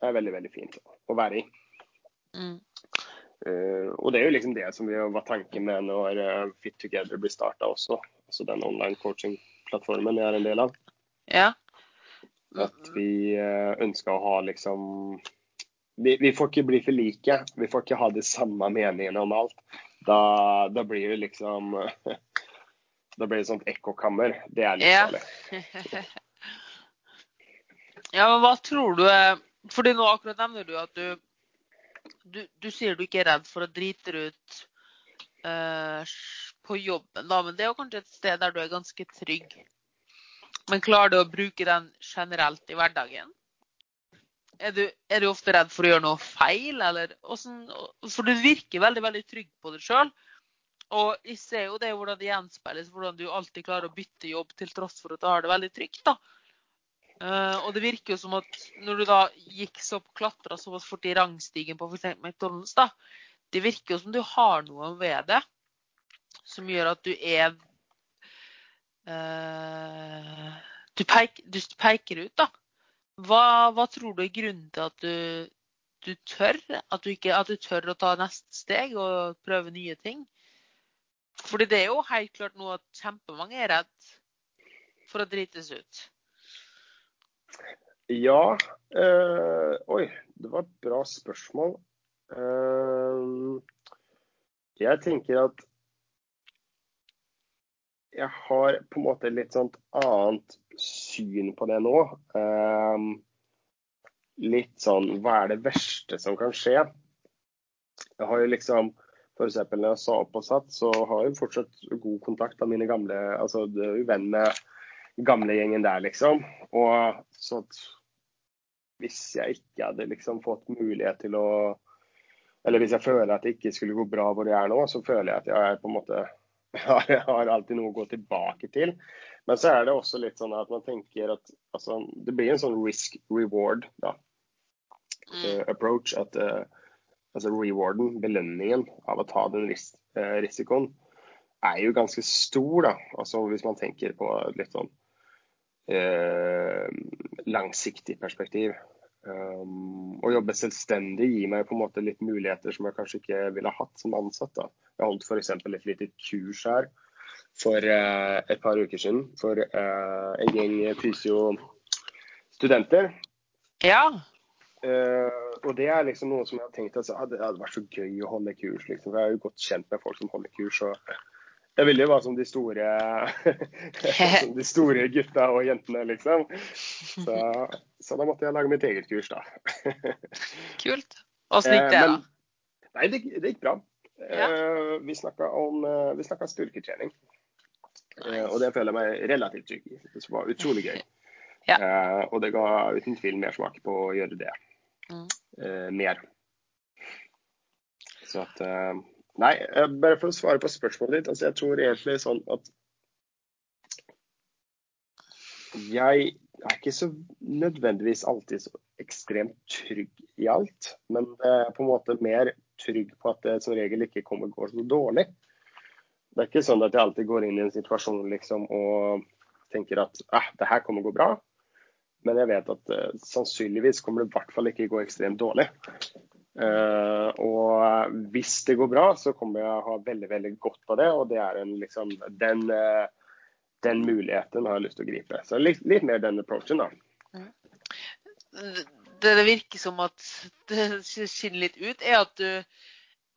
[SPEAKER 2] Er veldig, veldig fint å være i.
[SPEAKER 1] Mm.
[SPEAKER 2] Uh, og det er jo liksom det som vi var tanken med når Fit Together blir starta også. Altså den online coaching-plattformen jeg er en del av.
[SPEAKER 1] Ja.
[SPEAKER 2] At vi uh, ønsker å ha liksom vi, vi får ikke bli for like. Vi får ikke ha de samme meningene om alt. Da, da blir det liksom Da blir det sånt ekkokammer. Det er litt
[SPEAKER 1] Ja.
[SPEAKER 2] farlig.
[SPEAKER 1] ja, men hva tror du er Fordi nå akkurat nevner du at du Du, du sier du ikke er redd for å drite ut uh, på jobben, da, men det er jo kanskje et sted der du er ganske trygg. Men klarer du å bruke den generelt i hverdagen? Er du, er du ofte redd for å gjøre noe feil, eller sånn, For du virker veldig, veldig trygg på deg sjøl. Og jeg ser jo det hvordan det gjenspeiles, hvordan du alltid klarer å bytte jobb til tross for at du har det veldig trygt. da. Uh, og det virker jo som at når du da gikk så klatra såpass fort i rangstigen på f.eks. McDonald's, da, det virker jo som du har noe ved det som gjør at du er eh, du, peik, du peker ut, da. Hva, hva tror du er grunnen til at du, du tør? At du, ikke, at du tør å ta neste steg og prøve nye ting? Fordi det er jo helt klart noe at kjempemange er redd for å drites ut.
[SPEAKER 2] Ja øh, Oi, det var et bra spørsmål. Uh, jeg tenker at jeg har på en måte litt sånt annet syn på det nå. Um, litt sånn Hva er det verste som kan skje? Jeg har jo liksom F.eks. når jeg sa opp og satt, så har jeg fortsatt god kontakt av mine gamle altså Du er jo venn med gamlegjengen der, liksom. Og så at hvis jeg ikke hadde liksom fått mulighet til å Eller hvis jeg føler at det ikke skulle gå bra hvor jeg er nå, så føler jeg at jeg er på en måte har, har alltid noe å gå tilbake til. Men så er det også litt sånn at man tenker at altså, det blir en sånn risk reward da, eh, approach. At uh, altså rewarden, belønningen av å ta den ris uh, risikoen, er jo ganske stor. da, altså Hvis man tenker på litt sånn langsiktig perspektiv. Um, å jobbe selvstendig gir meg på en måte litt muligheter som jeg kanskje ikke ville hatt som ansatt. da. Jeg holdt f.eks. et lite kurs her for uh, et par uker siden for uh, en gjeng fysiostudenter.
[SPEAKER 1] Ja.
[SPEAKER 2] Uh, og det er liksom noe som jeg har tenkt at altså, det hadde vært så gøy å holde kurs. liksom. Jeg er jo godt kjent med folk som holder kurs. og jeg ville jo være som de store, som de store gutta og jentene, liksom. Så, så da måtte jeg lage mitt eget kurs, da.
[SPEAKER 1] Kult. Åssen gikk det,
[SPEAKER 2] Eh,
[SPEAKER 1] da?
[SPEAKER 2] Nei, det, det gikk bra.
[SPEAKER 1] Ja.
[SPEAKER 2] Eh, vi snakka om eh, vi. Eh, og det føler jeg meg relativt trygg i. Det var utrolig gøy.
[SPEAKER 1] Ja.
[SPEAKER 2] Og det ga uten tvil mersmak på å gjøre det
[SPEAKER 1] Mm.
[SPEAKER 2] mer. Så at Nei, eh, bare for å svare på spørsmålet ditt. altså Jeg tror egentlig sånn at jeg er ikke så nødvendigvis alltid så ekstremt trygg i alt, men på en måte mer trygg på at det som regel ikke kommer gå så dårlig. Det er ikke sånn at jeg alltid går inn i en situasjon liksom, og tenker at eh, det her kommer gå bra, men jeg vet at eh, sannsynligvis kommer det i hvert fall ikke gå ekstremt dårlig. Eh, og hvis det går bra, så kommer jeg å ha veldig veldig godt av det. Og det er en, liksom, den, eh, den muligheten har jeg lyst til å gripe. Så litt, litt mer den approachen, da.
[SPEAKER 1] Det det virker som at det skinner litt ut, er at du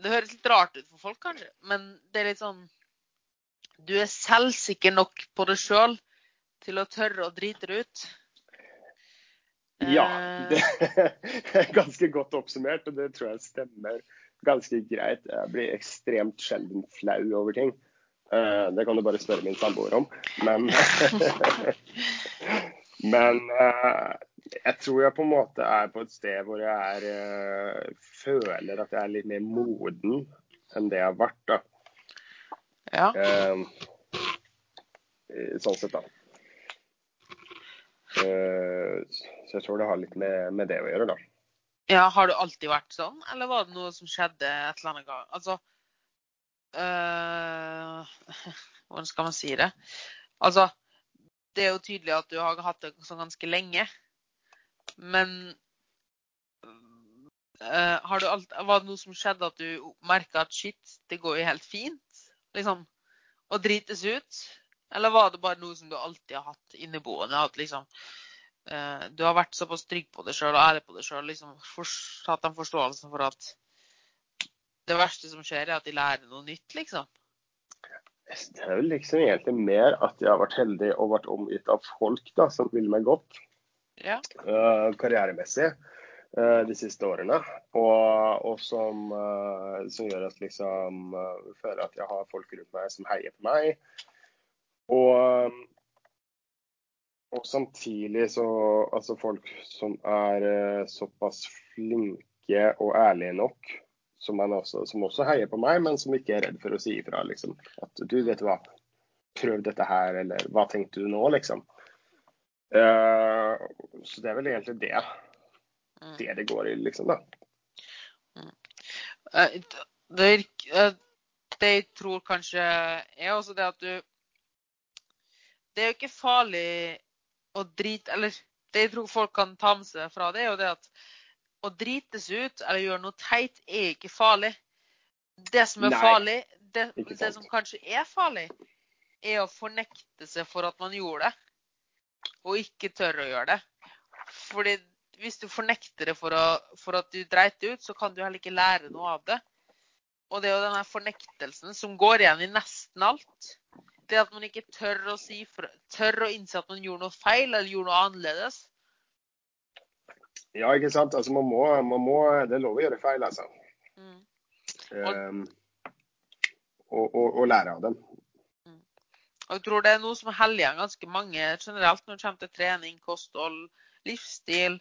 [SPEAKER 1] Det høres litt rart ut for folk, kanskje, men det er litt sånn Du er selvsikker nok på deg sjøl til å tørre å drite det ut.
[SPEAKER 2] Ja,
[SPEAKER 1] Eh,
[SPEAKER 2] det er ganske godt oppsummert, og det tror jeg stemmer ganske greit. Jeg blir ekstremt sjelden flau over ting. Eh, Det kan du bare spørre min samboer om. Men, men eh, jeg tror jeg på en måte er på et sted hvor jeg er, føler at jeg er litt mer moden enn det jeg har vært. da.
[SPEAKER 1] ja.
[SPEAKER 2] Sånn sett, da. Så jeg tror det har litt med, med det å gjøre, da.
[SPEAKER 1] ja. Har du alltid vært sånn, eller var det noe som skjedde et eller annet gang? Altså øh, Hvordan skal man si det? Altså, det er jo tydelig at du har hatt det sånn ganske lenge. Men øh, har du alt, var det noe som skjedde at du merka at shit, det går jo helt fint? Liksom å drites ut? Eller var det bare noe som du alltid har hatt inneboende? At liksom øh, du har vært såpass trygg på deg sjøl og ærlig på deg sjøl, liksom hatt den forståelsen for at det verste som skjer, er at de lærer noe nytt, liksom?
[SPEAKER 2] Det er vel liksom egentlig mer at jeg har vært heldig og vært omgitt av folk da, som vil meg godt
[SPEAKER 1] Ja.
[SPEAKER 2] uh, karrieremessig uh, de siste årene. Og, og som, uh, som gjør at liksom føler at jeg har folk rundt meg som heier på meg. Og, og samtidig så Altså folk som er eh, såpass flinke og ærlige nok som, man også, som også heier på meg, men som ikke er redd for å si ifra. Liksom. At du, vet hva, prøv dette her, eller hva tenkte du nå, liksom. Eh, så det er vel egentlig det
[SPEAKER 1] Mm.
[SPEAKER 2] det det går i, liksom, da.
[SPEAKER 1] Eh, Det, eh, det jeg tror kanskje er også det at du Det er jo ikke farlig å drite Eller det jeg tror folk kan ta med seg fra det, er jo det at å drite seg ut eller gjøre noe teit er ikke farlig. Det som er
[SPEAKER 2] Nei,
[SPEAKER 1] farlig, det, det som kanskje er farlig, er å fornekte seg for at man gjorde det, og ikke tørre å gjøre det. Fordi hvis du fornekter det for, å, for at du dreit ut, så kan du heller ikke lære noe av det. Og det er jo denne fornektelsen som går igjen i nesten alt. Det at man ikke tør å si tør å innse at man gjorde noe feil eller gjorde noe annerledes.
[SPEAKER 2] Ja, ikke sant. Altså, man må, man må Det er lov å gjøre feil, altså.
[SPEAKER 1] Mm.
[SPEAKER 2] Um, og, og, og lære av dem.
[SPEAKER 1] Og jeg tror det er noe som helliger ganske mange generelt når det kommer til trening, kosthold, livsstil,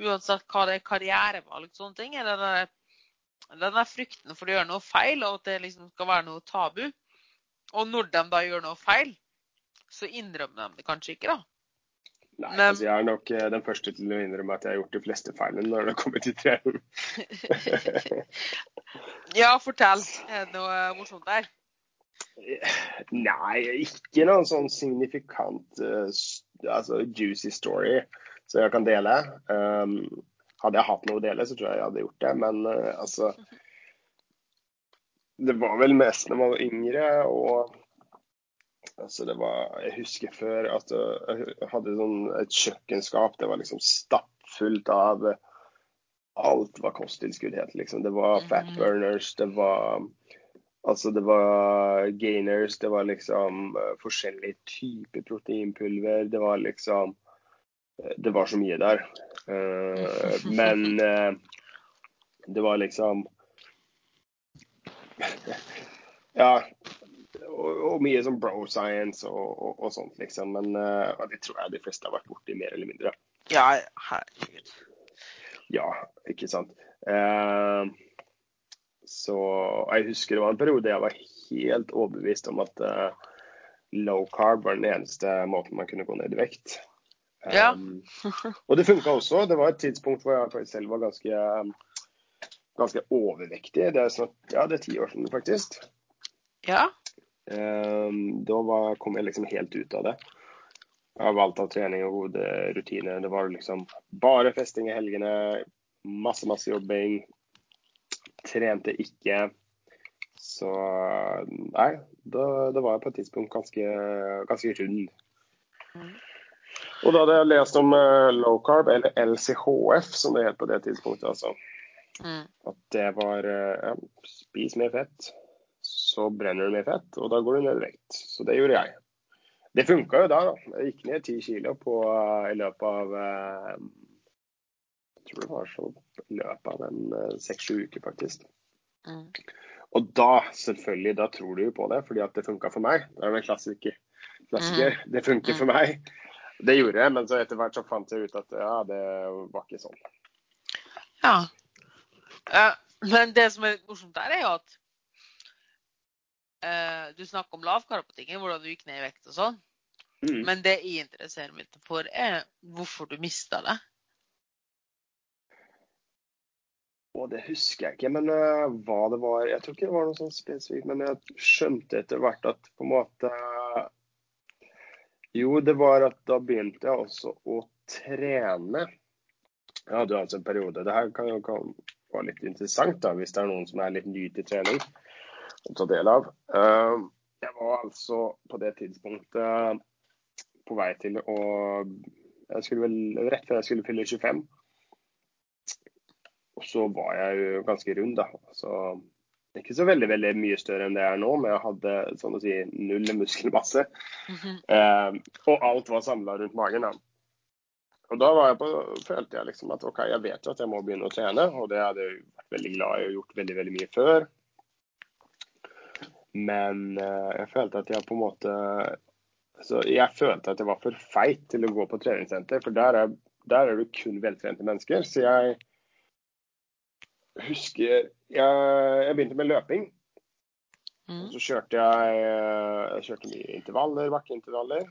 [SPEAKER 1] uansett hva det er, karrierevalg, sånne ting. er den der, den der frykten for å gjøre noe feil, og at det liksom skal være noe tabu. Og når de da gjør noe feil, så innrømmer de det kanskje ikke, da.
[SPEAKER 2] Nei,
[SPEAKER 1] Men-
[SPEAKER 2] altså jeg er nok eh, den første til å innrømme at jeg har gjort de fleste feilene når det kommer til trening.
[SPEAKER 1] Ja, fortell. Er det noe morsomt der?
[SPEAKER 2] Nei, ikke noen sånn signifikant uh, altså juicy story som jeg kan dele. Um, hadde jeg hatt noe å dele, så tror jeg jeg hadde gjort det. Men uh, altså Det var vel mest når man var yngre og altså det var, Jeg husker før at eh, jeg hadde sånn et kjøkkenskap. Det var liksom stappfullt av eh, alt hva kosttilskudd het. Liksom. Det var fat
[SPEAKER 1] Mhm.
[SPEAKER 2] burners, det var Altså det var gainers, det var liksom eh, forskjellige typer proteinpulver. Det var liksom Det var så mye der. Men det var liksom Ja. Og, og mye sånn bro science og, og, og sånt, liksom. Men uh, det tror jeg de fleste har vært borti mer eller mindre.
[SPEAKER 1] Ja, herregud.
[SPEAKER 2] Ja, ikke sant. Uh, så jeg husker det var en periode jeg var helt overbevist om at uh, low carb var den eneste måten man kunne gå ned i vekt.
[SPEAKER 1] Ja.
[SPEAKER 2] Um, og det funka også. Det var et tidspunkt hvor jeg selv var ganske, ganske overvektig. Det er snart, ja, det er ti år siden faktisk.
[SPEAKER 1] Ja.
[SPEAKER 2] Um, da var, kom jeg liksom helt ut av det. Jeg har valgt av trening og gode rutiner. Det var liksom bare festing i helgene, masse, masse jobbing. Trente ikke. Så nei, da, da var jeg på et tidspunkt ganske, ganske rund.
[SPEAKER 1] Mm.
[SPEAKER 2] Og da hadde jeg lest om eh, low carb, eller LCHF som det het på det tidspunktet. altså.
[SPEAKER 1] Mm.
[SPEAKER 2] At det var eh, ja, spis mer fett, så brenner du mer fett, og da går du ned i vekt. Så det gjorde jeg. Det funka jo da. da. Jeg gikk ned ti kilo på, i løpet av eh, Jeg tror det var så i løpet av en eh, seks-sju uker, faktisk.
[SPEAKER 1] Mm.
[SPEAKER 2] Og da, selvfølgelig, da tror du jo på det, fordi at det funka for meg. Det er jo en klassiker. klassiker. Det funker for meg. Det gjorde jeg, men så etter hvert så fant jeg ut at ja, det var ikke sånn.
[SPEAKER 1] Ja. Men det som er morsomt der, er jo at uh, du snakker om lavkarbotikken, hvordan du gikk ned i vekt og sånn.
[SPEAKER 2] Mm.
[SPEAKER 1] Men det jeg interesserer meg for, er hvorfor du mista det.
[SPEAKER 2] Og det husker jeg ikke, men uh, hva det var Jeg tror ikke det var noe sånn spesifikt, men jeg skjønte etter hvert at på en måte Jo, det var at da begynte jeg også å trene. Jeg hadde jo altså en periode Det her kan jo kan være litt interessant da, hvis det er noen som er litt ny til trening å ta del av. Eh, Jeg var altså på det tidspunktet på vei til å jeg skulle vel, Rett før jeg skulle fylle 25. Og så var jeg jo ganske rund, da. Så ikke så veldig veldig mye større enn det jeg er nå, men jeg hadde sånn å si null muskelmasse.
[SPEAKER 1] Mhm.
[SPEAKER 2] Eh, og alt var samla rundt magen. da. Og da var jeg på, følte jeg liksom at OK, jeg vet jo at jeg må begynne å trene, og det hadde jeg vært veldig glad i og gjort veldig veldig mye før. Men eh, jeg følte at jeg på en måte så Jeg følte at jeg var for feit til å gå på treningssenter, for der er, der er det kun veltrente mennesker. Så jeg husker jeg, jeg begynte med løping.
[SPEAKER 1] Mm.
[SPEAKER 2] Så kjørte jeg, eh, jeg kjørte mye intervaller, bakkeintervaller.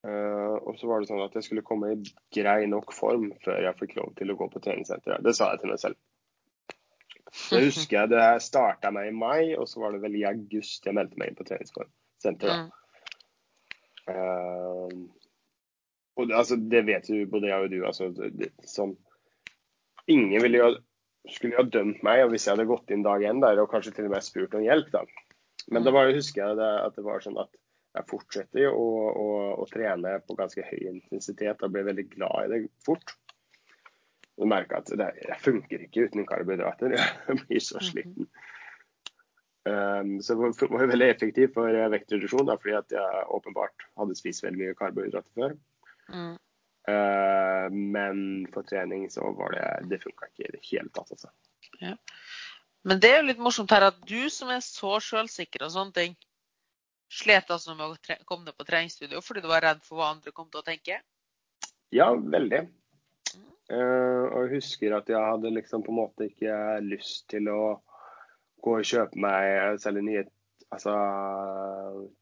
[SPEAKER 2] Eh, og så var det sånn at jeg skulle komme i grei nok form før jeg fikk lov til å gå på treningssenteret. Det sa jeg til meg selv. Jeg husker jeg det starta meg i mai, og så var det vel i august jeg meldte meg inn på treningssenteret.
[SPEAKER 1] Mm.
[SPEAKER 2] Uh, og det, altså, det vet jo både jeg og du. Altså, det, det, sånn, ingen ville jo, skulle jo ha dømt meg hvis jeg hadde gått inn dag én der og kanskje til og med spurt om hjelp. da. Men da var husker jeg det, at det var sånn at jeg fortsetter å, å, å trene på ganske høy intensitet og blir veldig glad i det fort. Og merker at det, jeg funker ikke uten karbohydrater. Jeg blir så sliten. Um, så det var, veldig effektivt for vektreduksjon, da, fordi at jeg åpenbart hadde spist veldig mye karbohydrater før.
[SPEAKER 1] Mm.
[SPEAKER 2] Uh, men for trening så var det Det funka ikke i det hele tatt, altså.
[SPEAKER 1] Men det er jo litt morsomt her at du som er så sjølsikker og sånne ting, slet altså med å komme deg på treningsstudio fordi du var redd for hva andre kom til å tenke?
[SPEAKER 2] Ja, veldig. Uh, og jeg husker at jeg hadde liksom på en måte ikke lyst til å gå og kjøpe meg særlig nye altså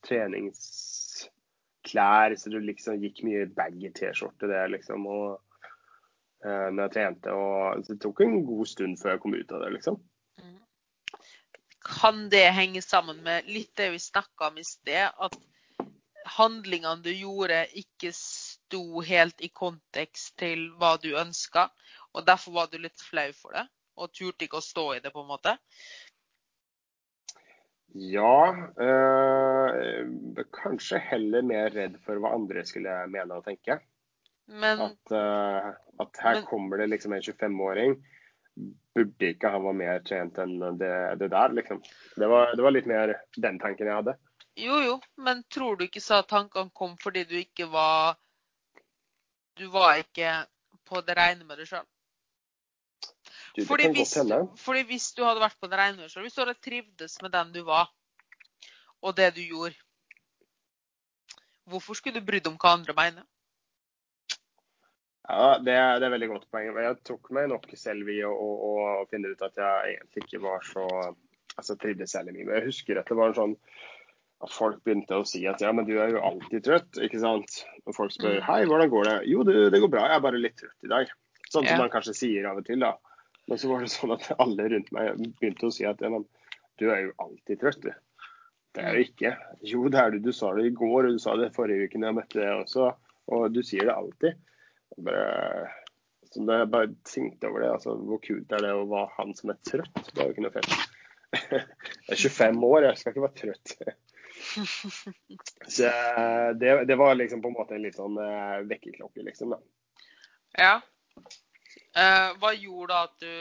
[SPEAKER 2] treningsklær, så det liksom gikk mye baggy T-skjorte det liksom. og uh, når jeg trente, og Det tok en god stund før jeg kom ut av det, liksom.
[SPEAKER 1] Kan det henge sammen med litt det vi snakka om i sted, at handlingene du gjorde, ikke sto helt i kontekst til hva du ønska, og derfor var du litt flau for det? Og turte ikke å stå i det, på en måte?
[SPEAKER 2] Ja. Øh, kanskje heller mer redd for hva andre skulle mene og tenke. Men, at, øh, at, her men, kommer det liksom en 25-åring. Burde ikke han være mer trent enn det, det der, liksom. Det var, det var, litt mer den tanken jeg hadde.
[SPEAKER 1] Jo, jo, men tror du ikke så tankene kom fordi du ikke var Du var ikke på det rene med deg sjøl? Fordi fordi hvis, du hadde vært på det rene med deg sjøl, hvis du hadde trivdes med den du var, og det du gjorde, hvorfor skulle du brydd om hva andre mener?
[SPEAKER 2] Ja, det er, det er veldig godt poeng. Jeg tok meg nok selv i å, å, å, finne ut at jeg egentlig ikke var så altså trivdes særlig mye. Men Jeg husker at det var en sånn at folk begynte å si at ja, men du er jo alltid trøtt, ikke sant. Og folk spør mm. hei, hvordan går det? Jo, det, det går bra, jeg er bare litt trøtt i dag. Sånn som ja. man kanskje sier av og til, da. Men så var det sånn at alle rundt meg begynte å si at ja, men du er jo alltid trøtt, du. Det er jo ikke. Jo, det er du. Du sa det i går, og du sa det forrige uke når jeg møtte deg også. Og du sier det alltid. Bare, så da jeg bare tenkte over det, altså hvor kult er det å være han som er trøtt? Det er jo ikke noe fett. Jeg er 25 år, jeg skal ikke være trøtt. Så det, det var liksom på en måte en litt sånn uh, vekkerklokke, liksom. da.
[SPEAKER 1] Ja. Uh, hva gjorde at du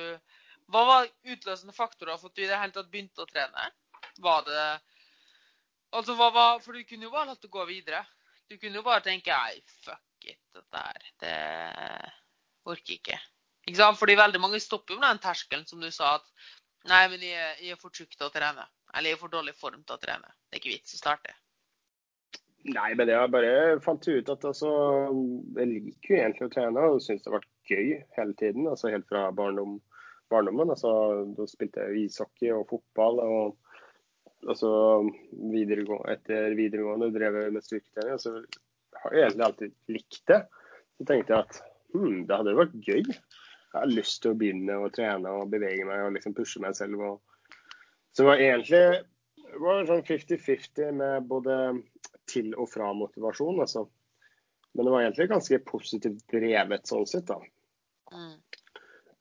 [SPEAKER 1] Hva var utløsende faktorer for at du i det hele tatt begynte å trene? Var det Altså, hva var For du kunne jo bare latt det gå videre. Du kunne jo bare tenke Nei, fuck it, dette her. Det orker ikke. Ikke sant? Fordi veldig mange stopper jo med den terskelen som du sa, at nei, men jeg, jeg er for tjukk til å trene. Eller jeg er for dårlig form til å trene. Det er ikke vits å starte.
[SPEAKER 2] Nei, men jeg bare fant ut at altså, jeg liker jo egentlig å trene og syns det har vært gøy hele tiden. altså Helt fra barndom, barndommen. altså Da spilte jeg ishockey og fotball. og altså, videregående, Etter videregående drev jeg med styrketrening. Altså, har jo egentlig alltid likt det. Så tenkte jeg at hmm, det hadde vært gøy. Jeg har lyst til å begynne å trene og bevege meg og liksom pushe meg selv. Og... Så det var egentlig det var sånn 50-50 med både til og fra motivasjon. Altså. Men det var egentlig ganske positivt drevet sånn sett. da. Mm.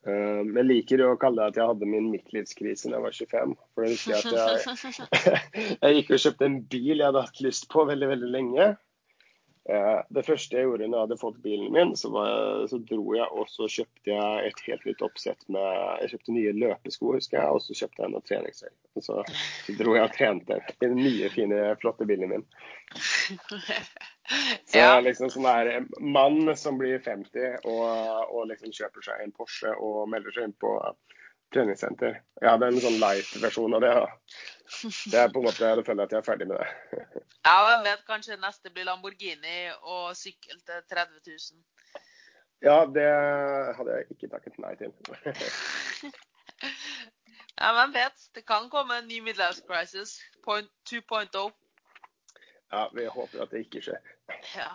[SPEAKER 2] Uh, jeg liker å kalle det at jeg hadde min midtlivskrise da jeg var 25. For det er viktig at jeg, jeg gikk og kjøpte en bil jeg hadde hatt lyst på veldig veldig lenge. Eh, det første jeg gjorde når jeg hadde fått bilen min, så, jeg, så, dro jeg og så kjøpte jeg et helt nytt oppsett med Jeg kjøpte nye løpesko, husker jeg, og så kjøpte jeg noen treningstøy. Og så, så, dro jeg og trente i den nye, fine, flotte bilen min. Så ja. liksom sånn der mann som blir 50 og, og liksom kjøper seg en Porsche og melder seg inn på treningssenter. Jeg hadde en sånn light-versjon av det. da. Det er på en måte, Jeg føler at jeg er ferdig med det.
[SPEAKER 1] ja, jeg vet kanskje neste blir Lamborghini og sykkel til 30 000.
[SPEAKER 2] Ja, det hadde jeg ikke takket nei til.
[SPEAKER 1] ja, hvem vet. Det kan komme en ny midlife crisis 2.0.
[SPEAKER 2] Ja, vi håper at det ikke skjer.
[SPEAKER 1] Ja.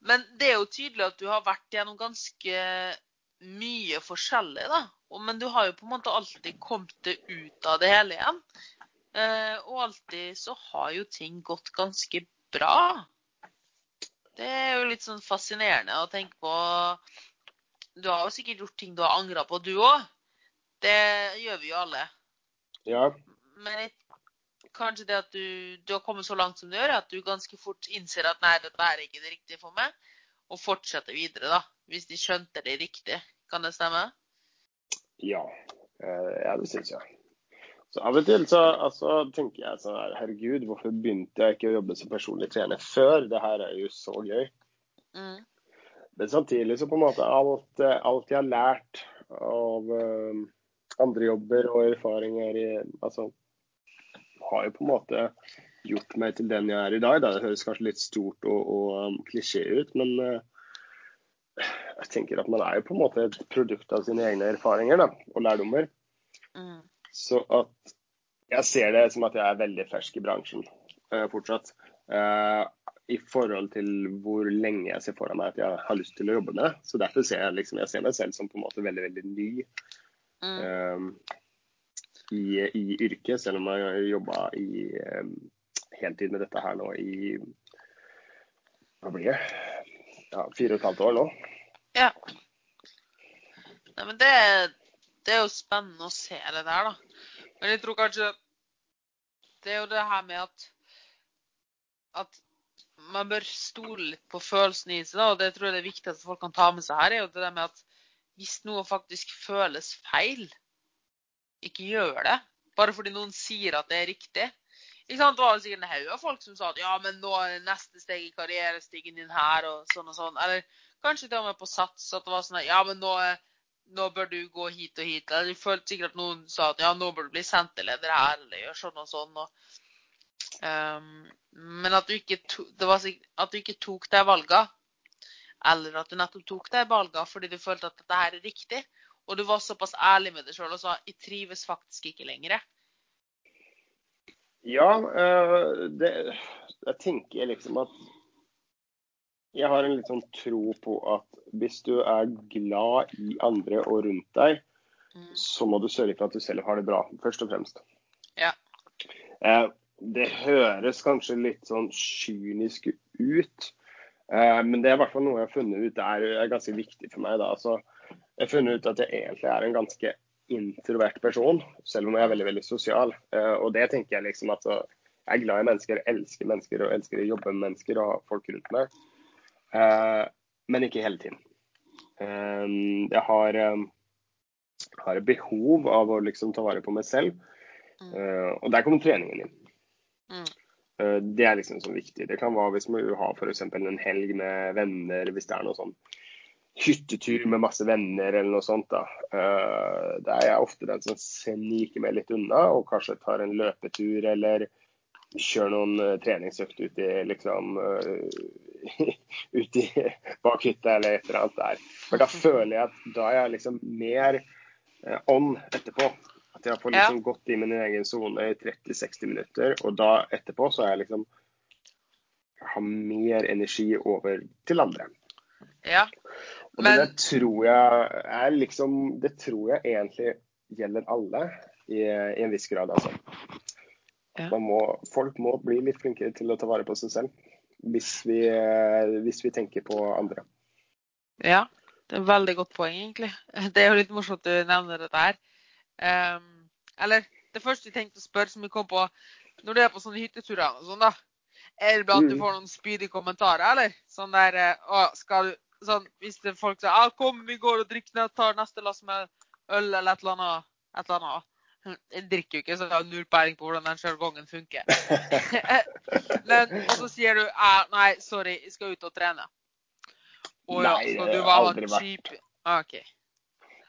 [SPEAKER 1] Men det er jo tydelig at du har vært gjennom ganske mye forskjellig, da. Men du har jo på en måte alltid kommet deg ut av det hele igjen. Eh, og alltid så har jo ting gått ganske bra. Det er jo litt sånn fascinerende å tenke på. Du har jo sikkert gjort ting du har angra på, du òg. Det gjør vi jo alle.
[SPEAKER 2] Ja.
[SPEAKER 1] Men kanskje det at du, du, har kommet så langt som du gjør, at du ganske fort innser at nei, dette er ikke det riktige for meg, og fortsetter videre, da. Hvis de skjønte det riktig. Kan det stemme?
[SPEAKER 2] Ja. Eh, ja, det syns jeg. Så Av og til så altså, tenker jeg sånn her, herregud, hvorfor begynte jeg ikke å jobbe som personlig trener før? Det her er jo så gøy. Mm. Men samtidig så på en måte alt, alt jeg har lært av uh, andre jobber og erfaringer i Altså har jo på en måte gjort meg til den jeg er i dag. Da. Det høres kanskje litt stort og, og um, klisjé ut, men uh, jeg tenker at man er jo på en måte et produkt av sine egne erfaringer da, og lærdommer. Mm. Så at jeg ser det som at jeg er veldig fersk i bransjen uh, fortsatt. Uh, I forhold til hvor lenge jeg ser foran meg at jeg har lyst til å jobbe med. Så derfor ser jeg liksom, jeg ser meg selv som på en måte veldig, veldig ny mm. uh, i, i, yrket. Selv om jeg har jobba i heltid med dette her nå i hva blir det? Ja, fire og et halvt år nå.
[SPEAKER 1] Ja. Nei, men det, det er jo spennende å se det der, da. Men jeg tror kanskje Det er jo det her med at at man bør stole litt på følelsen i seg. Da, og det tror jeg det viktig at folk kan ta med seg her. er jo det der med at Hvis noe faktisk føles feil, ikke gjør det. Bare fordi noen sier at det er riktig. Ikke sant? Det var sikkert en haug av folk som sa at ja, men nå er neste steg i karrierestigen din her, og sånn og sånn. Eller kanskje til og med på Sats at det var sånn at ja, men nå er nå bør du gå hit og hit. Jeg følte sikkert at noen sa at ja, nå bør du bli senterleder her, eller gjøre sånn og sånn. Og, um, men at du, ikke to, sikkert, at du ikke tok de valgene. Eller at du nettopp tok de valgene fordi du følte at dette her er riktig. Og du var såpass ærlig med deg sjøl og sa jeg trives faktisk ikke lenger.
[SPEAKER 2] Ja, uh, det, jeg tenker liksom at jeg har en litt sånn tro på at hvis du er glad i andre og rundt deg, mm. så må du sørge for at du selv har det bra, først og fremst.
[SPEAKER 1] Ja.
[SPEAKER 2] Eh, det høres kanskje litt sånn kynisk ut, eh, men det er i hvert fall noe jeg har funnet ut er, er ganske viktig for meg. da. Altså, jeg har funnet ut at jeg egentlig er en ganske introvert person, selv om jeg er veldig veldig sosial. Eh, og det tenker jeg liksom at jeg er glad i mennesker, elsker mennesker og elsker å jobbe med mennesker og ha folk rundt meg. Eh, men ikke hele tiden. Eh, jeg har, eh, har behov av å liksom ta vare på meg selv. Mm. Og der kommer treningen inn. Mm. Det er liksom så viktig. Det kan være hvis man har f.eks. en helg med venner, hvis det er noe sånn hyttetur med masse venner eller noe sånt. da. Det er jeg ofte den som sniker meg litt unna og kanskje tar en løpetur eller kjører noen treningsøkt ut i liksom ut i bakhytta eller et eller annet der. For da føler jeg at da er jeg liksom mer eh, on etterpå. At jeg får liksom ja. gått i min egen sone i 30-60 minutter, og da etterpå så er jeg liksom jeg har mer energi over til andre.
[SPEAKER 1] Ja.
[SPEAKER 2] Og Men... det tror jeg er liksom Det tror jeg egentlig gjelder alle i, i en viss grad, altså. Må, folk må bli litt flinkere til å ta vare på seg selv hvis vi, hvis vi tenker på andre.
[SPEAKER 1] Ja, det er et veldig godt poeng, egentlig. Det er jo litt morsomt at du nevner det der. Um, eller det første jeg tenkte å spørre, som vi kom på når du er på sånne hytteturer og sånn, da. Er det blant at du mm. får noen spydige kommentarer, eller? Sånn der å, skal du, sånn, Hvis folk sier 'Kom, vi går og drikker, tar neste lass med øl', eller et eller annet. Et eller annet. Jeg drikker jo ikke, så jeg har null peiling på hvordan den sjargongen funker. Men, og så sier du nei, sorry, jeg skal ut og trene.
[SPEAKER 2] Å ja, skal du bare ha cheap
[SPEAKER 1] ah, OK.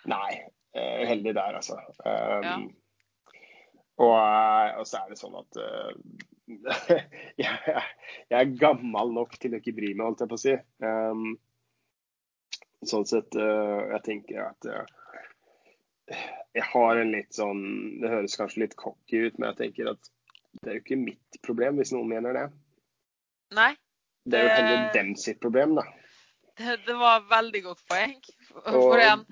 [SPEAKER 2] Nei. Uh, heldig der, altså. Um, ja. og, uh, og, så er det sånn at uh, jeg, jeg, er gammel nok til å ikke bry meg, holdt jeg på å si. Um, sånn sett, jeg tenker at jeg har en litt sånn Det høres kanskje litt cocky ut, men jeg tenker at det er jo ikke mitt problem hvis noen mener det.
[SPEAKER 1] Nei.
[SPEAKER 2] Det, det er jo heller dem sitt problem, da.
[SPEAKER 1] Det, det var veldig godt poeng. For en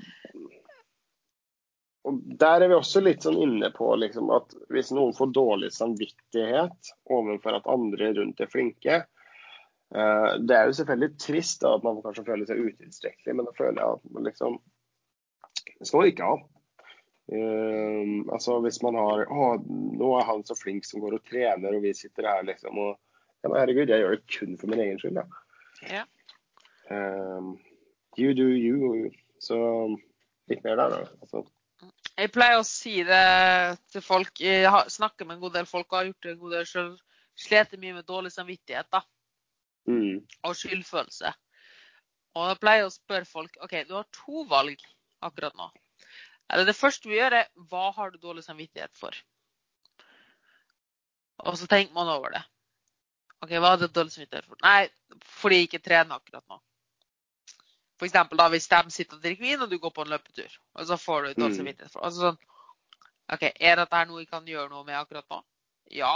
[SPEAKER 2] og Der er vi også litt sånn inne på liksom, at hvis noen får dårlig samvittighet overfor at andre rundt er flinke uh, Det er jo selvfølgelig trist da, at man kanskje føler seg utilstrekkelig, men da føler jeg at man liksom Det man ikke ha. Uh, altså Hvis man har å, nå er han så flink som går og trener, og vi sitter her liksom og ja, men Herregud, jeg gjør det kun for min egen skyld,
[SPEAKER 1] ja.
[SPEAKER 2] Uh, you do you. Så litt mer der, da. Altså.
[SPEAKER 1] Jeg pleier å si det til folk. Jeg har snakker med en god del folk og har gjort det en god del sjøl. Sliter mye med dårlig samvittighet da.
[SPEAKER 2] Mm.
[SPEAKER 1] og skyldfølelse. Og jeg pleier å spørre folk OK, du har to valg akkurat nå. Eller det første vi gjør, er hva har du dårlig samvittighet for? Og så tenker man over det. OK, hva har du dårlig samvittighet for? Nei, fordi jeg ikke trener akkurat nå. For eksempel, da, hvis de sitter og drikker vin, og du går på en løpetur. Og så får du dårlig mm. samvittighet for altså, sånn, OK, er dette noe jeg kan gjøre noe med akkurat nå? Ja.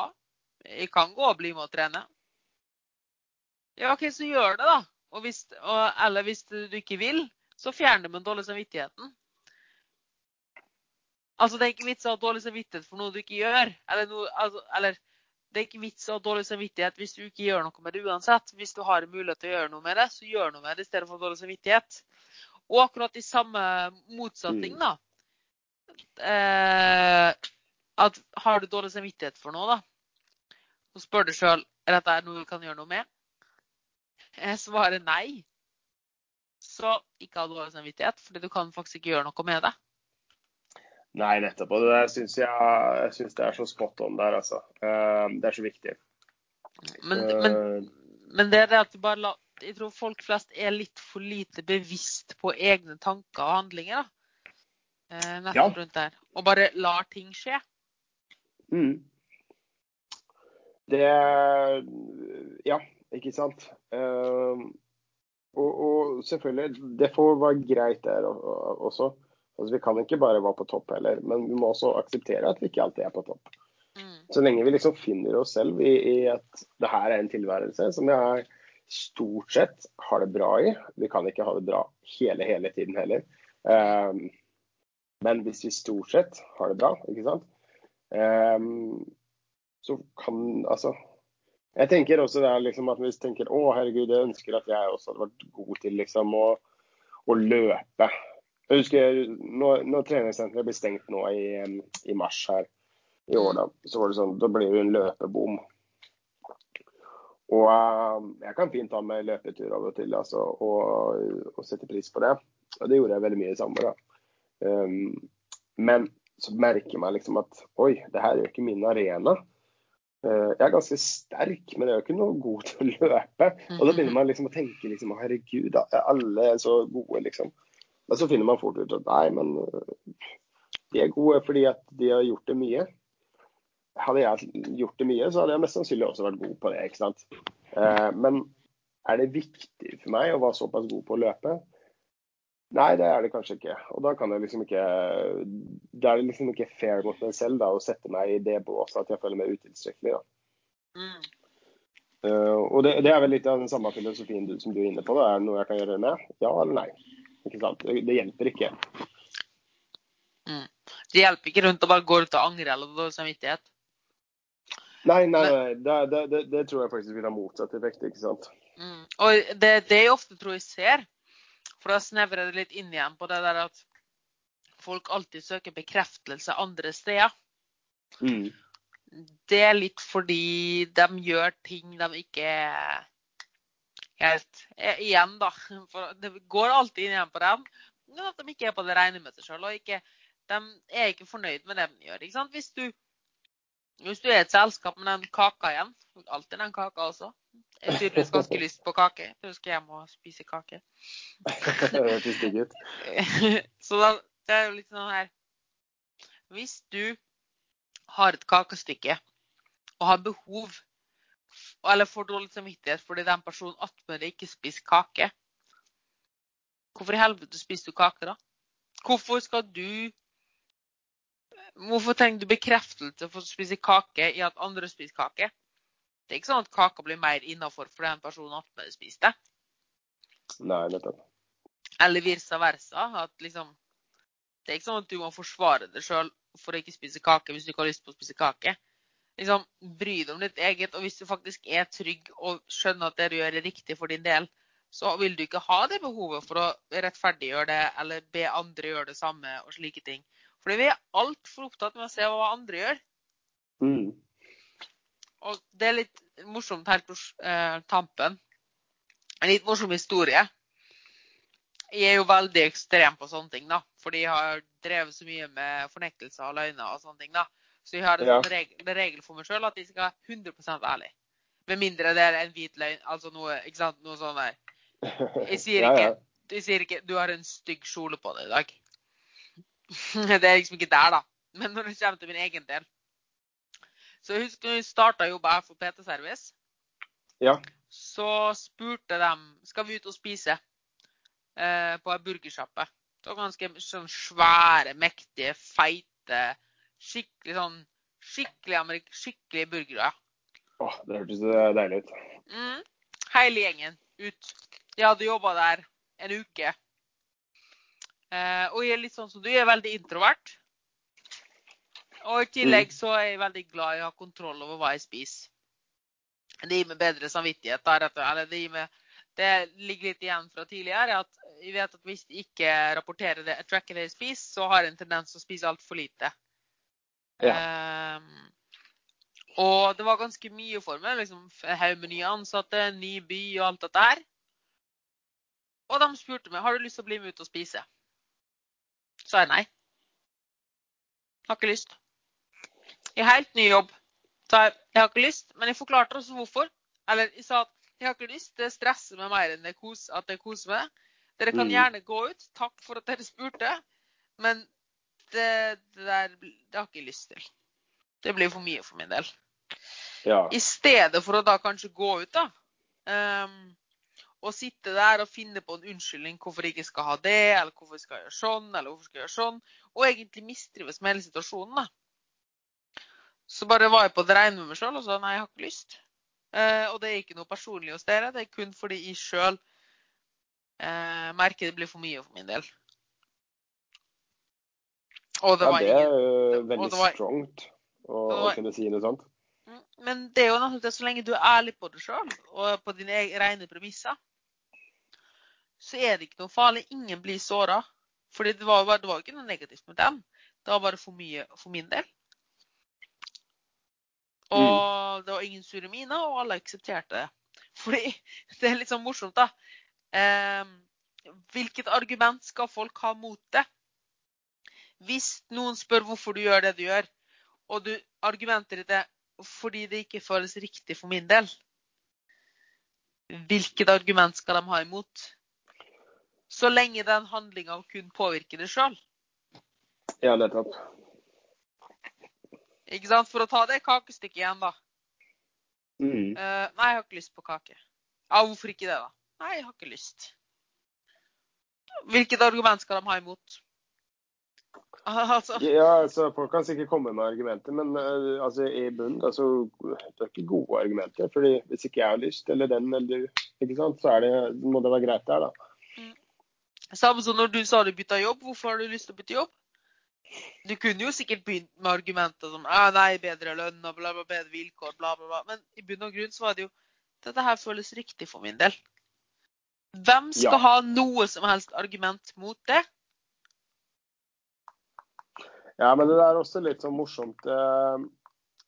[SPEAKER 1] Jeg kan gå og bli med og trene. Ja, OK, så gjør det, da. Og hvis, og, eller hvis du ikke vil, så fjerner du den dårlig samvittigheten. Altså, det er ikke vits å ha dårlig samvittighet for noe du ikke gjør. Eller, noe, altså, eller det er ikke vits å ha dårlig samvittighet hvis du ikke gjør noe med det uansett. Hvis du har mulighet til å gjøre noe med det, så gjør noe med det i stedet for dårlig samvittighet. Og akkurat i samme motsetning, da. Eh, at har du dårlig samvittighet for noe, da, så spør du sjøl er dette noe du kan gjøre noe med. Jeg svarer nei. Så ikke ha dårlig samvittighet, fordi du kan faktisk ikke gjøre noe med det.
[SPEAKER 2] Nei, nettopp. Og det syns jeg, jeg synes det er så spot on der, altså. Eh, det er så viktig.
[SPEAKER 1] Men, men, men det er det at du bare la, jeg tror folk flest er litt for lite bevisst på egne tanker og handlinger. da. Eh, ja. rundt der. Og bare lar ting skje.
[SPEAKER 2] Mm. Det Ja, ikke sant. Uh, og, og, selvfølgelig, det får være greit der også. Altså, vi kan ikke bare være på topp heller, men vi må også akseptere at vi ikke alltid er på topp. Mm. Så lenge vi liksom finner oss selv i, i at det her er en tilværelse som jeg stort sett har det bra i. Vi kan ikke ha det bra hele, hele tiden heller. Um, men hvis vi stort sett har det bra, ikke sant, um, så kan altså Jeg tenker også det er liksom at hvis vi tenker å herregud, jeg ønsker at jeg også hadde vært god til liksom å, å løpe jeg husker når, når treningssenteret ble stengt nå i, i, mars her i år, da, så var det sånn, da ble det en løpebom. Og uh, jeg kan fint ta med løpetur av og til altså, og, og, sette pris på det. Og det gjorde jeg veldig mye i sommer. da. Um, men så merker man liksom at oi, det her er jo ikke min arena. Uh, jeg er ganske sterk, men jeg er jo ikke noe god til å løpe. Og da begynner man liksom å tenke liksom, herregud, da, er alle så gode, liksom. Men så finner man fort ut at nei, men øh, de er gode fordi at de har gjort det mye. Hadde jeg gjort det mye, så hadde jeg mest sannsynlig også vært god på det. ikke sant? Eh, men er det viktig for meg å være såpass god på å løpe? Nei, det er det kanskje ikke. Og da kan jeg liksom ikke Da er det liksom ikke fair mot meg selv da, å sette meg i det båset at jeg føler meg utilstrekkelig. da. Mm. Uh, og det, det, er vel litt av den samme filosofien du, som du er inne på. da. Er det noe jeg kan gjøre med? Ja eller nei? Ikke sant? Det, det hjelper ikke.
[SPEAKER 1] Mm. Det hjelper ikke rundt å bare gå ut og angre eller dårlig samvittighet?
[SPEAKER 2] Nei, nei, nei. Det, det, det, tror jeg faktisk vil ha motsatt effekt. ikke sant?
[SPEAKER 1] Mm. Og det, det jeg ofte tror jeg ser, for da snevrer det litt inn igjen på det der at folk alltid søker bekreftelse andre steder. Mm. Det er litt fordi de gjør ting de ikke helt eh, igjen, da. For det går alltid inn igjen på dem. Men at de ikke er på det rene med seg sjøl. Og ikke, de er ikke fornøyd med det de gjør. ikke sant? Hvis du, hvis du er et selskap med den kaka igjen Alltid den kaka også. Jeg har tydeligvis ganske lyst på kake. Jeg skal hjem og spise kake.
[SPEAKER 2] det hørtes digg ut.
[SPEAKER 1] Så da, det er jo litt sånn her Hvis du har et kakestykke og har behov eller får dårlig samvittighet fordi den personen attmed deg ikke spiser kake. Hvorfor i helvete spiser du kake, da? Hvorfor skal du Hvorfor trenger du bekreftelse for å spise kake i at andre spiser kake? Det er ikke sånn at kaka blir mer innafor fordi en person attmed deg spiste.
[SPEAKER 2] Nei, nettopp.
[SPEAKER 1] Eller vice versa. At liksom Det er ikke sånn at du må forsvare deg sjøl for å ikke spise kake hvis du ikke har lyst på å spise kake liksom, bry deg om ditt eget. Og hvis du faktisk er trygg og skjønner at det du gjør, er riktig for din del, så vil du ikke ha det behovet for å rettferdiggjøre det eller be andre gjøre det samme og slike ting. Fordi vi er altfor opptatt med å se hva andre gjør. Mm. Og det er litt morsomt helt på eh, tampen. En litt morsom historie. Jeg er jo veldig ekstrem på sånne ting, da. Fordi jeg har drevet så mye med fornektelser og løgner og sånne ting. da. Så jeg har en ja. regel, regel, for meg sjøl at jeg skal være 100% ærlig. Med mindre det er en hvit løgn, altså noe, ikke sant, noe sånn der. Jeg sier, ikke, ja, jeg sier ikke 'du har en stygg kjole på deg i dag'. Det er liksom ikke der, da. Men når det kommer til min egen del Så jeg husker når jeg starta å her for PT Service,
[SPEAKER 2] ja.
[SPEAKER 1] så spurte de skal vi ut og spise eh, på ei burgersjappe. Det var ganske sånn svære, mektige, feite skikkelig sånn skikkelig, amerik skikkelig burgere.
[SPEAKER 2] Åh, det hørtes eh, deilig ut.
[SPEAKER 1] Mm. Hele gjengen ut. Jeg hadde jobba der en uke. Eh, og jeg er litt sånn som du, jeg er veldig introvert. Og i tillegg så er jeg veldig glad i å ha kontroll over hva jeg spiser. Det gir meg bedre samvittighet. Der, eller det, meg, det ligger litt igjen fra tidligere. at Jeg vet at hvis jeg ikke rapporterer det, tracker det jeg spiser, så har jeg en tendens til å spise altfor lite. Ehm, og det var ganske mye for meg. liksom En haug med nye ansatte, ny by og alt dette her. Og de spurte meg har du lyst til å bli med ut og spise. Så sa jeg nei. Har ikke lyst. I helt ny jobb. Så jeg, jeg har ikke lyst, men jeg forklarte også hvorfor. Eller jeg sa at jeg har ikke lyst, det stresser meg mer enn det kos, at det koser meg. Dere kan
[SPEAKER 2] Mm.
[SPEAKER 1] gjerne gå ut. Takk for at dere spurte. Men det, det der det har ikke lyst til. Det blir for mye for min del.
[SPEAKER 2] Ja.
[SPEAKER 1] I stedet for å da kanskje gå ut, da. Um, og sitte der og finne på en unnskyldning hvorfor jeg ikke skal ha det, eller hvorfor jeg skal gjøre sånn, eller hvorfor skal jeg gjøre sånn. Og egentlig mistrives med hele situasjonen, da. Så bare var jeg på det rene med meg sjøl og sa nei, jeg har ikke lyst. Uh, og det er ikke noe personlig hos dere, det er kun fordi jeg sjøl uh, merker det blir for mye for min del. Og det
[SPEAKER 2] ja,
[SPEAKER 1] det
[SPEAKER 2] det
[SPEAKER 1] ingen
[SPEAKER 2] er
[SPEAKER 1] og
[SPEAKER 2] veldig
[SPEAKER 1] det var-
[SPEAKER 2] strongt å,
[SPEAKER 1] det
[SPEAKER 2] å
[SPEAKER 1] var-
[SPEAKER 2] kunne si noe sånt.
[SPEAKER 1] Mm, Men det er jo naturligvis så lenge du er ærlig på det sjøl, og på dine egne rene premisser, så er det ikke noe farlig. Ingen blir såra. Fordi det var, jo bare- det var jo ikke noe negativt med dem. Det var bare for mye for min del. Og det var ingen sure miner, og alle aksepterte det. Fordi det er litt sånn morsomt, da. Eh, hvilket argument skal folk ha mot det? Hvis noen spør hvorfor du gjør det du gjør, og du argumenter i det fordi det ikke føles riktig for min del. Hvilket argument skal de ha imot? Så lenge den handlinga kun påvirker deg sjøl.
[SPEAKER 2] Ja, nettopp.
[SPEAKER 1] Ikke sant? For å ta det kakestykket igjen, da.
[SPEAKER 2] Mm.
[SPEAKER 1] Uh, nei, jeg har ikke lyst på kake. Ja, hvorfor ikke det, da? Nei, jeg har ikke lyst. Hvilket argument skal de ha imot? Altså,
[SPEAKER 2] Ja, altså, Folk kan sikkert komme med argumenter, men uh, altså, i bunnen altså, det er ikke gode argumenter. fordi Hvis ikke jeg har lyst, eller den eller du, ikke sant, så det, må det være greit der, da.
[SPEAKER 1] Samme som når du sa du bytta jobb. Hvorfor har du lyst til å bytte jobb? Du kunne jo sikkert begynt med argumenter som ah, nei, bedre lønn og bla, bla, bedre vilkår, bla, bla, bla. Men i bunn og grunn så var det jo dette her føles riktig for min del. Hvem skal
[SPEAKER 2] Ja.
[SPEAKER 1] ha noe som helst argument mot det?
[SPEAKER 2] Ja, men det er også litt sånn morsomt. Eh,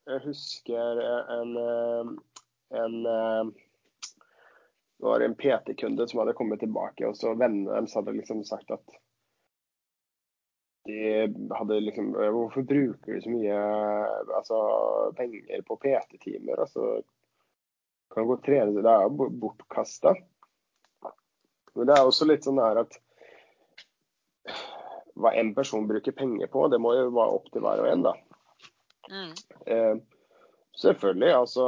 [SPEAKER 2] Jeg husker en, eh, en eh, Det var en PT-kunde som hadde kommet tilbake, og så vennene deres hadde liksom sagt at de hadde liksom Hvorfor bruker de så mye altså, penger på PT-timer? Altså, kan gå og det er jo bortkasta. Men det er også litt sånn her at hva en person bruker penger på, det må jo være opp til hver og en, da.
[SPEAKER 1] Mm.
[SPEAKER 2] Eh, selvfølgelig, altså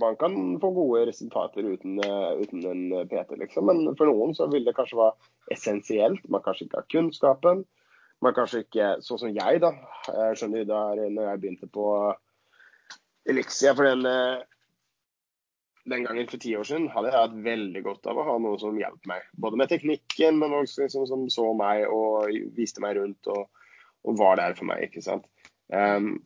[SPEAKER 2] Man kan få gode resultater uten, eh, uten en PT, liksom. Men for noen så vil det kanskje være essensielt. Man kanskje ikke har kunnskapen. Man kanskje ikke, sånn som jeg, da. Jeg skjønner da, når jeg begynte på Elixia for den, eh, den gangen for ti år siden, hadde jeg hatt veldig godt av å ha noe som hjalp meg. Både med teknikken, men også liksom, som så meg og viste meg rundt og, og var der for meg. ikke sant? Um,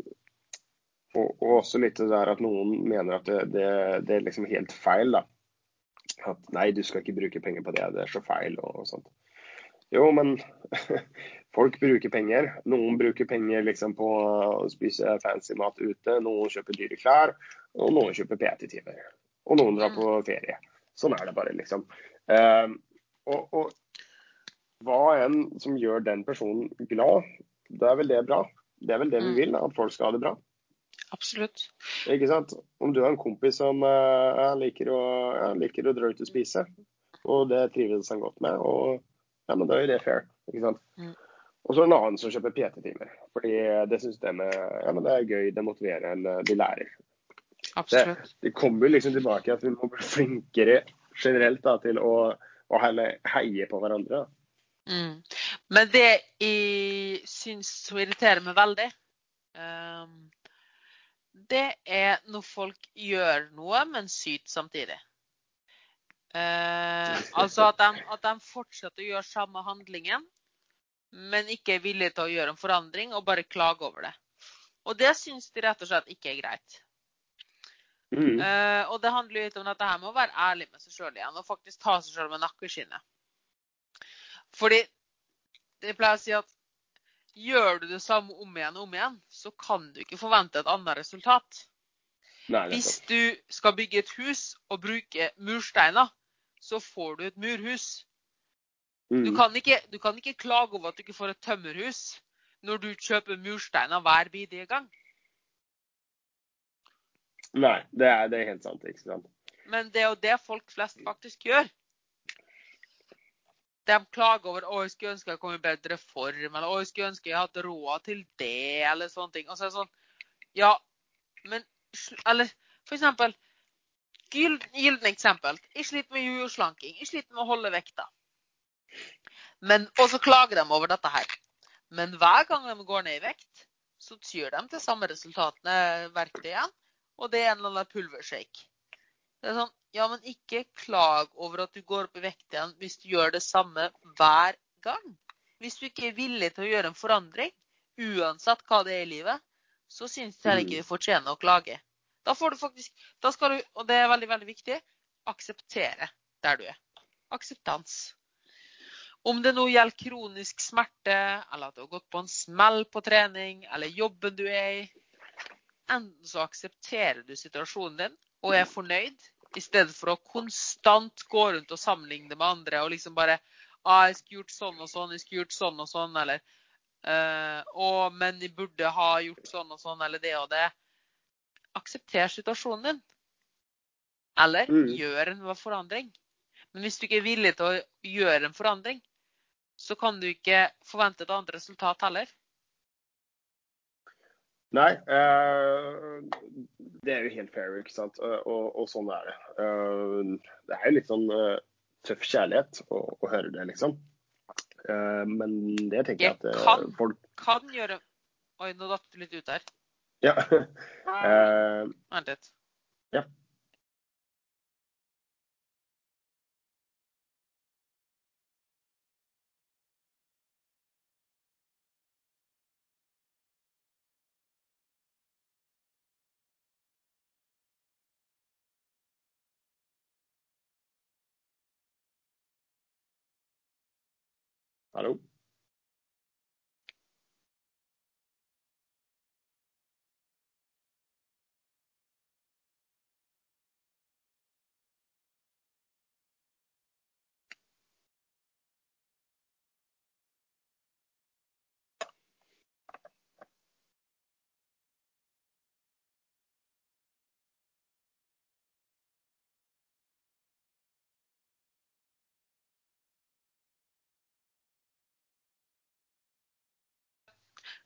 [SPEAKER 2] og, og også litt det der at noen mener at det, det, det er liksom helt feil. da. At nei, du skal ikke bruke penger på det, det er så feil og, og sånt. Jo, men folk bruker penger. Noen bruker penger liksom på å spise fancy mat ute. Noen kjøper dyre klær, og noen kjøper PT-timer. Og noen drar på ferie. Sånn er det bare, liksom. Eh, og, og hva enn som gjør den personen glad, da er vel det bra. Det er vel det vi
[SPEAKER 1] Mm.
[SPEAKER 2] vil, at folk skal ha det bra.
[SPEAKER 1] Absolutt.
[SPEAKER 2] Ikke sant? Om du har en kompis som eh, liker, å, ja, liker å dra ut og spise, og det trives han godt med, og ja, men da er jo det fair. Ikke sant?
[SPEAKER 1] Mm.
[SPEAKER 2] Og så er det en annen som kjøper PT-timer. Fordi det syns de ja, det er gøy, det motiverer, en, de lærer.
[SPEAKER 1] Absolutt.
[SPEAKER 2] Det kommer jo liksom tilbake at vi må bli flinkere generelt da, til å, å heie på hverandre.
[SPEAKER 1] Mm. Men det jeg syns irriterer meg veldig, um, det er når folk gjør noe, men syter samtidig. Uh, altså at de, at de fortsetter å gjøre samme handlingen, men ikke er villige til å gjøre en forandring og bare klage over det. Og det syns de rett og slett ikke er greit.
[SPEAKER 2] Mm.
[SPEAKER 1] Eh, og det handler litt om dette her med å være ærlig med seg sjøl igjen, og faktisk ta seg sjøl med nakkeskinnet. Fordi jeg pleier å si at gjør du det samme om igjen og om igjen, så kan du ikke forvente et annet resultat.
[SPEAKER 2] Nei,
[SPEAKER 1] Hvis du skal bygge et hus og bruke mursteiner, så får du et murhus. Du
[SPEAKER 2] Mm.
[SPEAKER 1] kan, ikke, du kan ikke klage over at du ikke får et tømmerhus når du kjøper mursteiner hver bidige gang.
[SPEAKER 2] Nei, det er, det er helt sant. ikke sant?
[SPEAKER 1] Men det er jo det folk flest faktisk gjør. De klager over å, jeg skulle ønske jeg kom i bedre form, eller å, jeg skulle ønske jeg hadde råd til det, eller sånne ting. Og så er det sånn Ja, men Eller for eksempel gylden eksempel. Jeg sliter med jojo-slanking. Jeg sliter med å holde vekta. Men, og så klager de over dette her. Men hver gang de går ned i vekt, så tyr de til samme resultatene verktøy igjen. Og det er en eller annen pulvershake. Det er sånn, ja, men ikke klag over at du går opp i vekt igjen hvis du gjør det samme hver gang. Hvis du ikke er villig til å gjøre en forandring, uansett hva det er i livet, så syns jeg ikke du fortjener å klage. Da får du faktisk, da skal du, og det er veldig, veldig viktig, akseptere der du er. Akseptans. Om det nå gjelder kronisk smerte, eller at du har gått på en smell på trening, eller jobben du er i, enten så aksepterer du situasjonen din og er fornøyd, i stedet for å konstant gå rundt og sammenligne med andre og liksom bare ah, 'Jeg skulle gjort sånn og sånn, jeg skulle gjort sånn og sånn', eller eh, 'Å, men jeg burde ha gjort sånn og sånn', eller det og det. Aksepter situasjonen din. Eller
[SPEAKER 2] Mm.
[SPEAKER 1] gjør en forandring. Men hvis du ikke er villig til å gjøre en forandring, så kan du ikke forvente et annet resultat heller.
[SPEAKER 2] Nei, eh, det er jo helt fair, ikke sant. Og, og, og sånn er det. Eh, det er jo litt sånn eh, tøff kjærlighet å, å høre det, liksom. Eh, men det tenker jeg at eh,
[SPEAKER 1] Kan.
[SPEAKER 2] folk
[SPEAKER 1] Kan gjøre Oi, nå datt du litt ut der.
[SPEAKER 2] Ja. Eh,
[SPEAKER 1] Vent litt.
[SPEAKER 2] Ja. Hallo?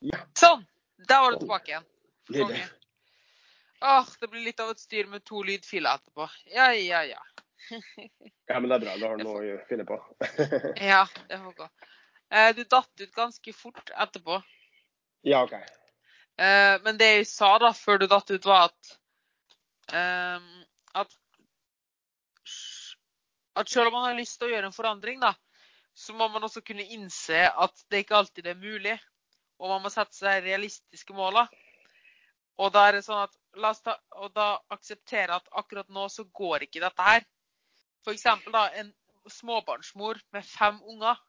[SPEAKER 2] Ja.
[SPEAKER 1] Sånn! Der var du tilbake igjen. Konge. Åh, det blir litt av et styr med to lydfiler etterpå. Ja, ja, ja.
[SPEAKER 2] Ja, men det er bra. Da har du noe å finne på.
[SPEAKER 1] Ja, det får gå. Eh, Du datt ut ganske fort etterpå.
[SPEAKER 2] ja, OK.
[SPEAKER 1] Eh, Men det jeg sa da, før du datt ut, var at ehm, at, at selv om man har lyst til å gjøre en forandring, da, så må man også kunne innse at det ikke alltid er mulig. Og man må sette seg realistiske mål. Og da er det sånn at la oss ta, og da akseptere at akkurat nå så går ikke dette her. Eksempel da, en småbarnsmor med fem unger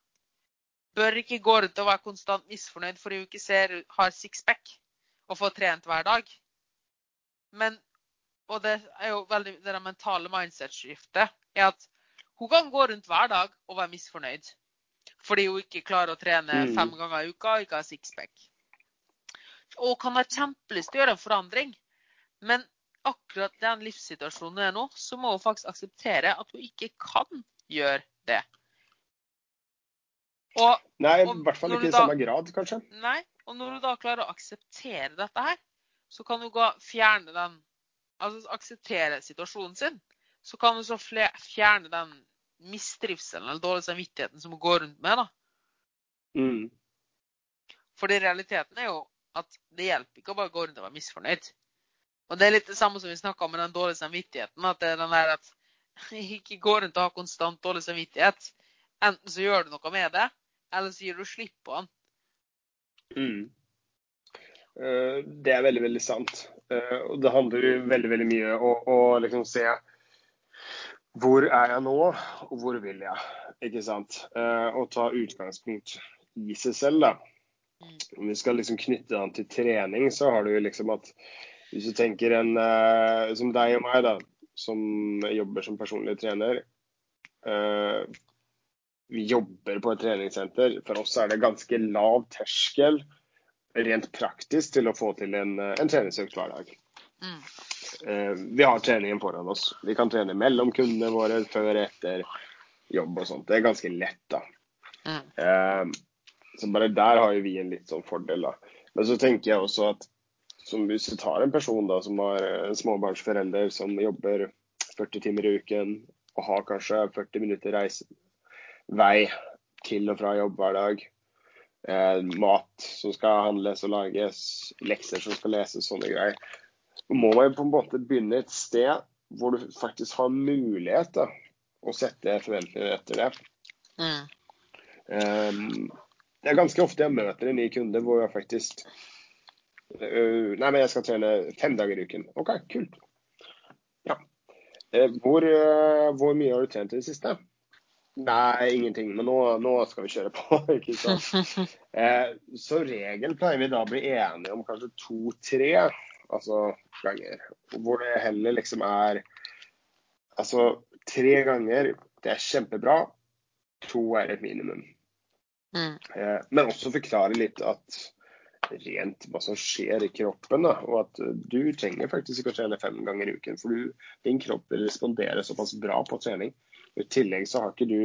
[SPEAKER 1] bør ikke gå rundt og være konstant misfornøyd fordi hun ikke ser, har sixpack og får trent hver dag. Men, og det er jo veldig, det mentale mindset-skiftet, er at hun kan gå rundt hver dag og være misfornøyd. Fordi hun ikke klarer å trene
[SPEAKER 2] Mm.
[SPEAKER 1] fem ganger i uka og ikke har sixpack. Og kan ha kjempelyst til å gjøre en forandring. Men akkurat den livssituasjonen hun er nå, så må hun faktisk akseptere at hun ikke kan gjøre det. Og
[SPEAKER 2] Nei, i hvert fall ikke i samme grad, kanskje.
[SPEAKER 1] Nei. Og når hun da klarer å akseptere dette her, så kan hun gå fjerne den Altså akseptere situasjonen sin. Så kan hun så fjerne den mistrivselen eller dårlig samvittigheten som hun går rundt med. da.
[SPEAKER 2] Mm.
[SPEAKER 1] Fordi realiteten er jo at det hjelper ikke å bare gå rundt og være misfornøyd. Og det er litt det samme som vi snakka om med den dårlige samvittigheten. At det er den der at ikke gå rundt og ha konstant dårlig samvittighet. Enten så gjør du noe med det, eller så gir du slipp på den.
[SPEAKER 2] Mm. Eh, Det er veldig, veldig sant. Eh, Og det handler jo veldig, veldig mye om å liksom se hvor er jeg nå, og hvor vil jeg? Ikke sant? Eh, Og ta utgangspunkt i seg selv, da.
[SPEAKER 1] Mm.
[SPEAKER 2] Om vi skal liksom knytte den til trening, så har du jo liksom at hvis du tenker en eh, som deg og meg, da, som jobber som personlig trener. eh, vi jobber på et treningssenter. For oss er det ganske lav terskel rent praktisk til å få til en, en treningsøkt hver dag.
[SPEAKER 1] Mm.
[SPEAKER 2] Eh, vi har treningen foran oss. Vi kan trene mellom kundene våre før etter jobb og sånt. Det er ganske lett, da.
[SPEAKER 1] Mm.
[SPEAKER 2] Eh, så bare der har vi en litt sånn fordel, da. Men så tenker jeg også at som hvis du tar en person da som har en småbarnsforelder som jobber 40 timer i uken og har kanskje 40 minutter reise, vei til og fra jobb hver dag, eh, mat som skal handles og lages, lekser som skal leses, sånne greier, må man på en måte begynne et sted hvor du faktisk har mulighet til å sette forventninger etter det.
[SPEAKER 1] Mm.
[SPEAKER 2] Um, det er ganske ofte jeg møter en ny kunde hvor jeg faktisk uh, Nei, men jeg skal trene fem dager i uken. OK, kult. Ja. Uh, hvor, uh, hvor mye har du trent i det siste? Nei, ingenting. Men nå, nå skal vi kjøre på. ikke sant? Eh, så regel pleier vi da å bli enige om kanskje to-tre altså, ganger. Hvor det heller liksom er Altså tre ganger, det er kjempebra. To er et minimum.
[SPEAKER 1] Mm.
[SPEAKER 2] Eh, Men også forklare litt at rent hva som skjer i kroppen. Da, og at eh, du trenger faktisk ikke å trene fem ganger i uken. For du, din kropp responderer såpass bra på trening. I tillegg så har ikke du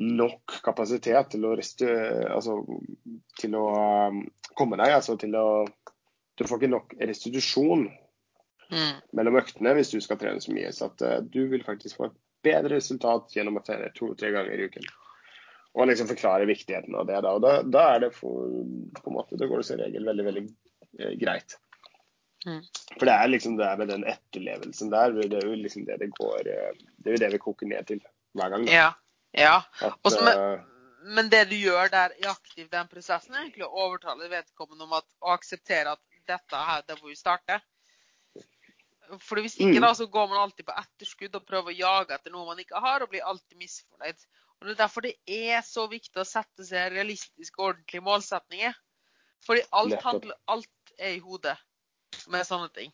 [SPEAKER 2] nok kapasitet til å, restu, altså, til å um, komme deg. Altså til å Du får ikke nok restitusjon
[SPEAKER 1] Mm.
[SPEAKER 2] mellom øktene hvis du skal trene så mye. Så at eh, du vil faktisk få et bedre resultat gjennom å trene to-tre ganger i uken. Og liksom forklare viktigheten av det. Da, og da, da er det for, på en måte, da går det som regel veldig, veldig eh, greit.
[SPEAKER 1] Mm.
[SPEAKER 2] For det er liksom det med den etterlevelsen der, det er jo liksom det det går eh, Det er jo det vi koker ned til hver gang. Da.
[SPEAKER 1] Ja. ja.
[SPEAKER 2] At,
[SPEAKER 1] Også med-
[SPEAKER 2] eh,
[SPEAKER 1] Men det du gjør der i aktiv den prosessen, er egentlig å overtale vedkommende om at, å akseptere at dette her, det må vi starte. For hvis ikke,
[SPEAKER 2] Mm.
[SPEAKER 1] da, så går man alltid på etterskudd og prøver å jage etter noe man ikke har, og blir alltid misfornøyd. Og Det er derfor det er så viktig å sette seg realistiske og ordentlige målsetninger. Fordi alt, handler, alt er i hodet med sånne ting.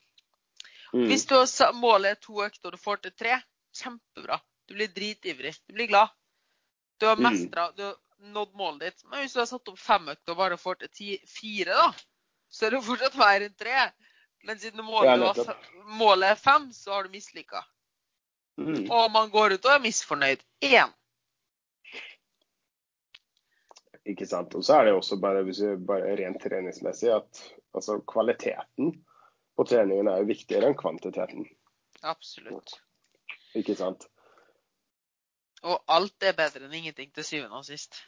[SPEAKER 2] mm,
[SPEAKER 1] Hvis du har målet er to økter og du får til tre, kjempebra. Du blir dritivrig. Du blir glad. Du har
[SPEAKER 2] Mm.
[SPEAKER 1] mestra, du har nådd målet ditt. Men hvis du har satt opp fem økter og bare får til ti, fire, da, så er det fortsatt mer enn tre. Men siden målet,
[SPEAKER 2] Ja,
[SPEAKER 1] er fem, så har du mislykka.
[SPEAKER 2] mm.
[SPEAKER 1] Og man går ut og er misfornøyd. Én.
[SPEAKER 2] Ikke sant. Og så er det jo også bare, bare rent treningsmessig at altså, kvaliteten på treningen er jo viktigere enn kvantiteten.
[SPEAKER 1] Absolutt.
[SPEAKER 2] Ikke sant.
[SPEAKER 1] Og alt er bedre enn ingenting til syvende og sist.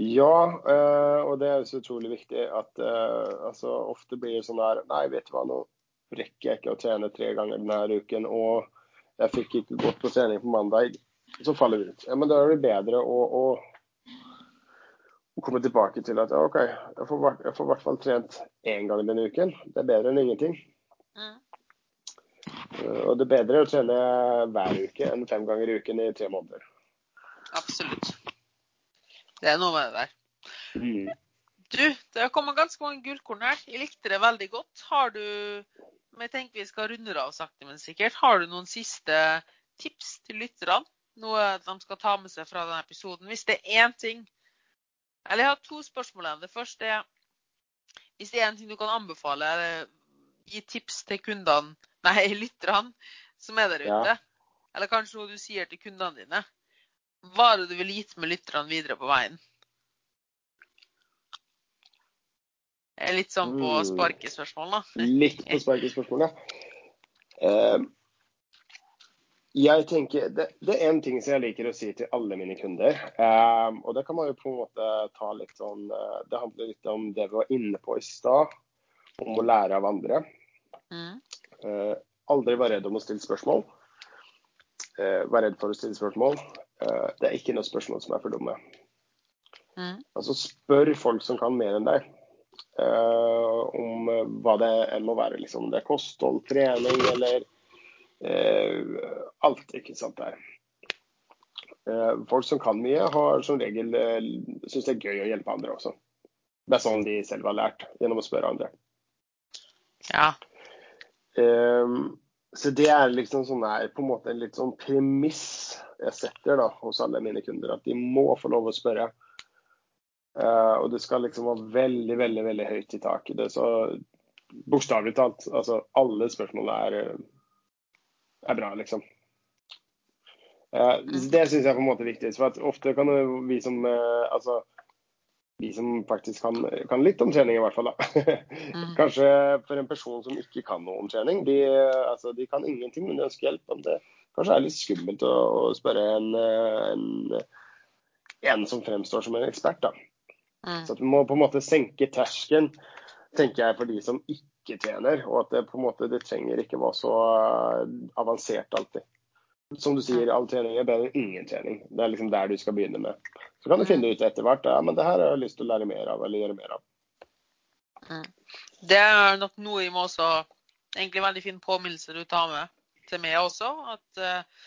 [SPEAKER 2] Ja, eh, og det er så utrolig viktig at eh, altså, ofte blir det sånn her Nei, vet du hva, nå rekker jeg ikke å trene tre ganger denne uken, og jeg fikk ikke gått på trening på mandag. Så faller vi ut. Ja, men da er det bedre å, å, å komme tilbake til at ja, OK, jeg får, jeg får i hvert fall trent én gang denne uken. Det er bedre enn ingenting.
[SPEAKER 1] Mm.
[SPEAKER 2] Og det er bedre å trene hver uke enn fem ganger i uken i tre måneder.
[SPEAKER 1] Absolutt. Det er noe med det der.
[SPEAKER 2] Mm.
[SPEAKER 1] Du, det har kommet ganske mange gullkorn her. Jeg likte det veldig godt. Har du Jeg tenker vi skal runde av sakte, men sikkert. Har du noen siste tips til lytterne? Noe de skal ta med seg fra denne episoden? Hvis det er én ting Eller jeg har to spørsmål igjen. Det første er Hvis det er en ting du kan anbefale, gi tips til kundene, nei, lytterne som er der
[SPEAKER 2] Ja.
[SPEAKER 1] ute, eller kanskje noe du sier til kundene dine, hva er det du ville gitt med lytterne videre på veien? Litt sånn på
[SPEAKER 2] Mm.
[SPEAKER 1] sparkespørsmål, da.
[SPEAKER 2] Litt på sparkespørsmål, ja. Jeg tenker, det, det er en ting som jeg liker å si til alle mine kunder. Um, og det kan man jo på en måte ta litt sånn uh, Det handler litt om det vi var inne på i stad, om å lære av andre.
[SPEAKER 1] Mm.
[SPEAKER 2] Aldri være redd om å stille spørsmål. Vær redd for å stille spørsmål. Det er ikke noe spørsmål som er for dumme.
[SPEAKER 1] Mm.
[SPEAKER 2] Altså spør folk som kan mer enn deg. om hva det enn må være. Liksom. Det er kosthold, trening eller uh, alt, ikke sant der. Uh, folk som kan mye, har som regel uh, syns det er gøy å hjelpe andre også. Det er sånn de selv har lært, gjennom å spørre andre.
[SPEAKER 1] Ja.
[SPEAKER 2] Um, så det er liksom sånn her, på en måte en litt sånn premiss jeg setter da, hos alle mine kunder. At de må få lov å spørre. Uh, og det skal liksom være veldig, veldig veldig høyt i tak. i Det så Bokstavelig talt. Altså alle spørsmålene er er bra, liksom. Uh, det syns jeg er på en måte er viktig. For ofte kan vi som uh, altså, vi som faktisk kan, kan, litt om trening, i hvert fall. da. mm. Kanskje for en person som ikke kan noe om trening. De, altså, de kan ingenting, men de ønsker hjelp. Om det kanskje er litt skummelt å, å spørre en, en, en, som fremstår som en ekspert. da. Mm. Så vi må på en måte senke terskelen, tenker jeg, for de som ikke ikke trener. Og at det på en måte, det trenger ikke være så eh, avansert alltid. Som du sier, all trening er bedre enn ingen trening. Det er liksom der du skal begynne med. Så kan du finne ut etter hvert ja, men det her har jeg lyst til å lære mer av, eller gjøre mer av.
[SPEAKER 1] Mm. Det er nok noe jeg må også Egentlig veldig fin påminnelse du tar med til meg også. At, uh,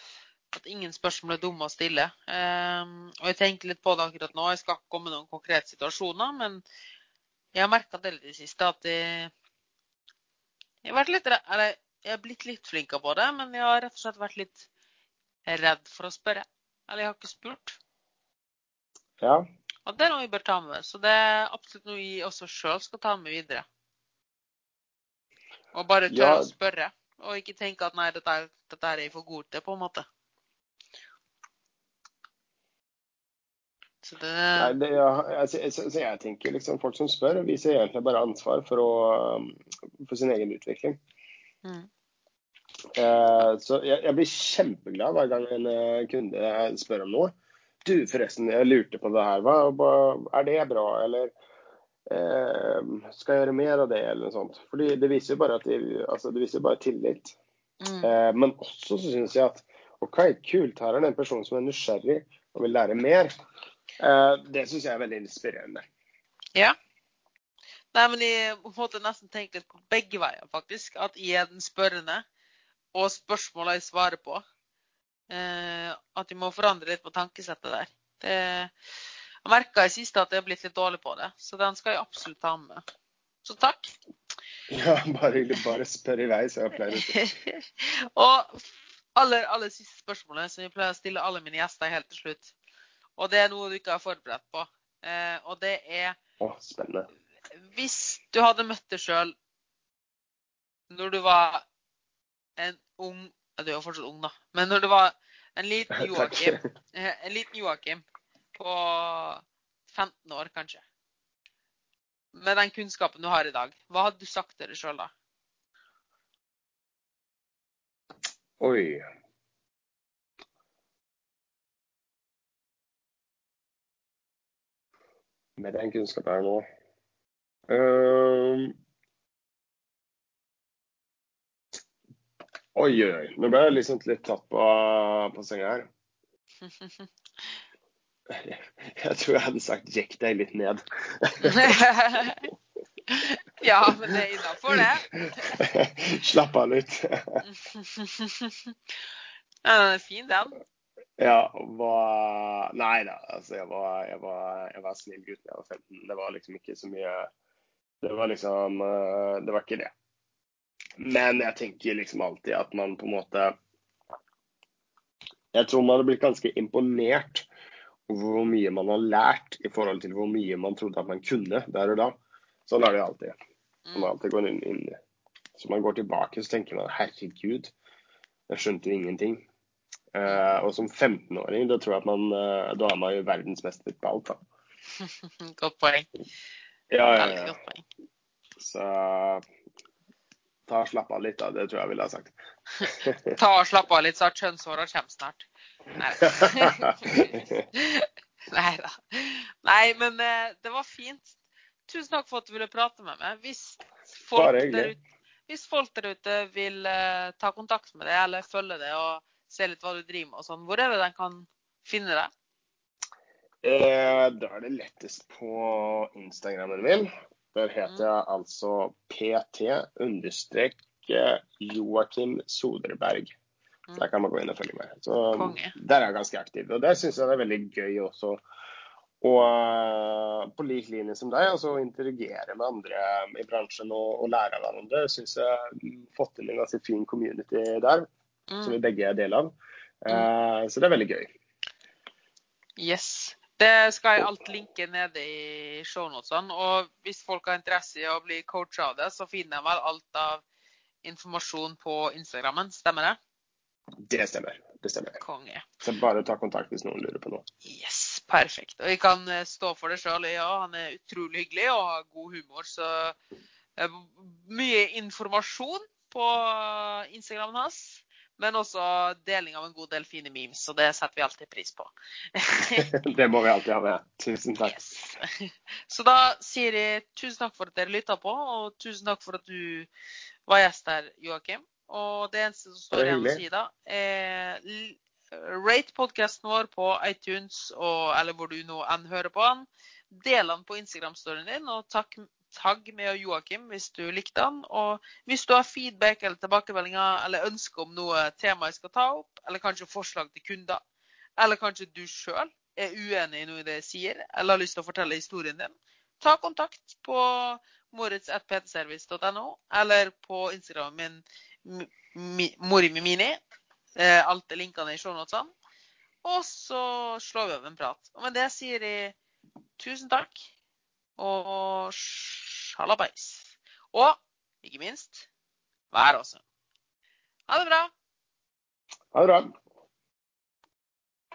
[SPEAKER 1] at ingen spørsmål er dumme å stille. Um, og jeg tenker litt på det akkurat nå. Jeg skal ikke komme med noen konkrete situasjoner, men jeg har merka det i det siste at jeg, jeg har, litt, eller, jeg har blitt litt flinkere på det, men jeg har rett og slett vært litt redd for å spørre. Eller jeg har ikke spurt.
[SPEAKER 2] Ja.
[SPEAKER 1] Og det er noe vi bør ta med. Så det er absolutt noe vi også sjøl skal ta med videre. Og bare tørre ja. å spørre. Og ikke tenke at nei, dette, dette er jeg for god til, på en måte.
[SPEAKER 2] Så det... Nei, det, ja, altså, så, så jeg tenker liksom folk som spør, viser egentlig bare ansvar for, å, um, for sin egen utvikling. Mm. Eh, så jeg, blir kjempeglad hver gang en uh, kunde spør om noe. Du, forresten, jeg lurte på det her. Hva, er det bra, eller eh, skal jeg gjøre mer av det, eller noe sånt? Fordi det viser jo bare, at de, altså, det viser bare tillit. Mm. Eh, men også så syns jeg at OK, kult, her er det en person som er nysgjerrig og vil lære mer. Eh, det syns jeg er veldig inspirerende.
[SPEAKER 1] Ja. Nei, men jeg måtte nesten tenke litt på begge veier, faktisk. At jeg er den spørrende, og spørsmåla jeg svarer på. Eh, at vi må forandre litt på tankesettet der. Det, jeg merka i siste at jeg er blitt litt dårlig på det, så den skal jeg absolutt ta med. Så takk.
[SPEAKER 2] Ja, bare, bare spør i vei, så jeg pleier å
[SPEAKER 1] Og aller, aller siste spørsmålet som jeg pleier å stille alle mine gjester helt til slutt. Og det er noe du ikke har forberedt på. Eh, og det er
[SPEAKER 2] Å, spennende.
[SPEAKER 1] Hvis du hadde møtt deg sjøl når du var en ung Du er jo fortsatt ung, da. Men når du var en liten Joakim, eh, en liten Joakim på 15 år, kanskje Med den kunnskapen du har i dag, hva hadde du sagt til deg sjøl da?
[SPEAKER 2] Oi. med den kunnskapen her nå. Um, oi, oi. Nå ble jeg liksom litt tatt på, på senga her. Jeg tror jeg hadde sagt 'jekk deg litt ned'.
[SPEAKER 1] ja, men det er innafor, det.
[SPEAKER 2] Slapp av litt.
[SPEAKER 1] ja, den er fin, den.
[SPEAKER 2] Ja, var Nei da, altså jeg var, jeg var, jeg var snill gutt da jeg var 15. Det var liksom ikke så mye Det var liksom eh, Det var ikke det. Men jeg tenker liksom alltid at man på en måte Jeg tror man hadde blitt ganske imponert over hvor mye man har lært i forhold til hvor mye man trodde at man kunne der og da. Sånn er det alltid. Man alltid går inn, inn. Så man går tilbake så tenker man herregud, jeg skjønte jo ingenting. Uh, og som 15-åring, da tror jeg at man uh, Da er man jo verdensmester på alt, da.
[SPEAKER 1] godt poeng.
[SPEAKER 2] Ja, ja, ja. Så ta og slapp av litt, da. Det tror jeg jeg ville ha sagt.
[SPEAKER 1] Ta og slapp av litt, så har kjønnshåra kommer snart. Nei da. Nei, men eh, det var fint. Tusen takk for at du ville prate med meg. Hvis folk, der ute, hvis folk der ute vil eh, ta kontakt med deg eller følge deg og se litt hva du driver med og sånn, hvor er det de kan finne deg?
[SPEAKER 2] Eh, da er det lettest på Instagrammen min. Der heter jeg altså pt understrek eh, Joakim Soderberg. Så der kan man gå inn og følge med. Så
[SPEAKER 1] Konge.
[SPEAKER 2] Der er jeg ganske aktiv. Og der syns jeg det er veldig gøy også. Og eh, på lik linje som deg, altså interagere med andre i bransjen og, og lære av hverandre. Syns jeg har fått til en ganske fin community der, som
[SPEAKER 1] Mm.
[SPEAKER 2] vi begge er del av. Eh, så det er veldig gøy.
[SPEAKER 1] Yes. Det skal jeg alt linke nede i shownotene. Og hvis folk har interesse i å bli coacha av det, så finner de vel alt av informasjon på Instagrammen. Stemmer det?
[SPEAKER 2] Det stemmer. Det stemmer.
[SPEAKER 1] Konge.
[SPEAKER 2] Så bare ta kontakt hvis noen lurer på noe.
[SPEAKER 1] Yes, perfekt. Og jeg kan eh, stå for det sjøl. Ja, han er utrolig hyggelig og har god humor. Så eh, mye informasjon på Instagrammen Instagramen hans. Men også deling av en god del fine memes, og det setter vi alltid pris på.
[SPEAKER 2] Det må vi alltid ha med. Tusen takk.
[SPEAKER 1] Yes. Så da sier jeg tusen takk for at dere lytta på, og tusen takk for at du var gjest her, Joakim. Og det eneste som står igjen å si da, er rate podkasten vår på iTunes og, eller hvor du nå enn hører på den. Del den på Instagram-storyen din, og takk, tagg med og Joakim hvis du likte den. Og hvis du har feedback eller tilbakemeldinger eller ønsker om noe tema jeg skal ta opp, eller kanskje forslag til kunder, eller kanskje du sjøl er uenig i noe det sier, eller har lyst til å fortelle historien din, ta kontakt på moritz.ptservice.no, eller på Instagram min mi- mi- morimimini. Alt er linkene i shownotene. Og så slår vi av en prat. Og med det sier jeg tusen takk, og sjalabais. Og ikke minst, vær også. Ha det bra.
[SPEAKER 2] Ha det bra.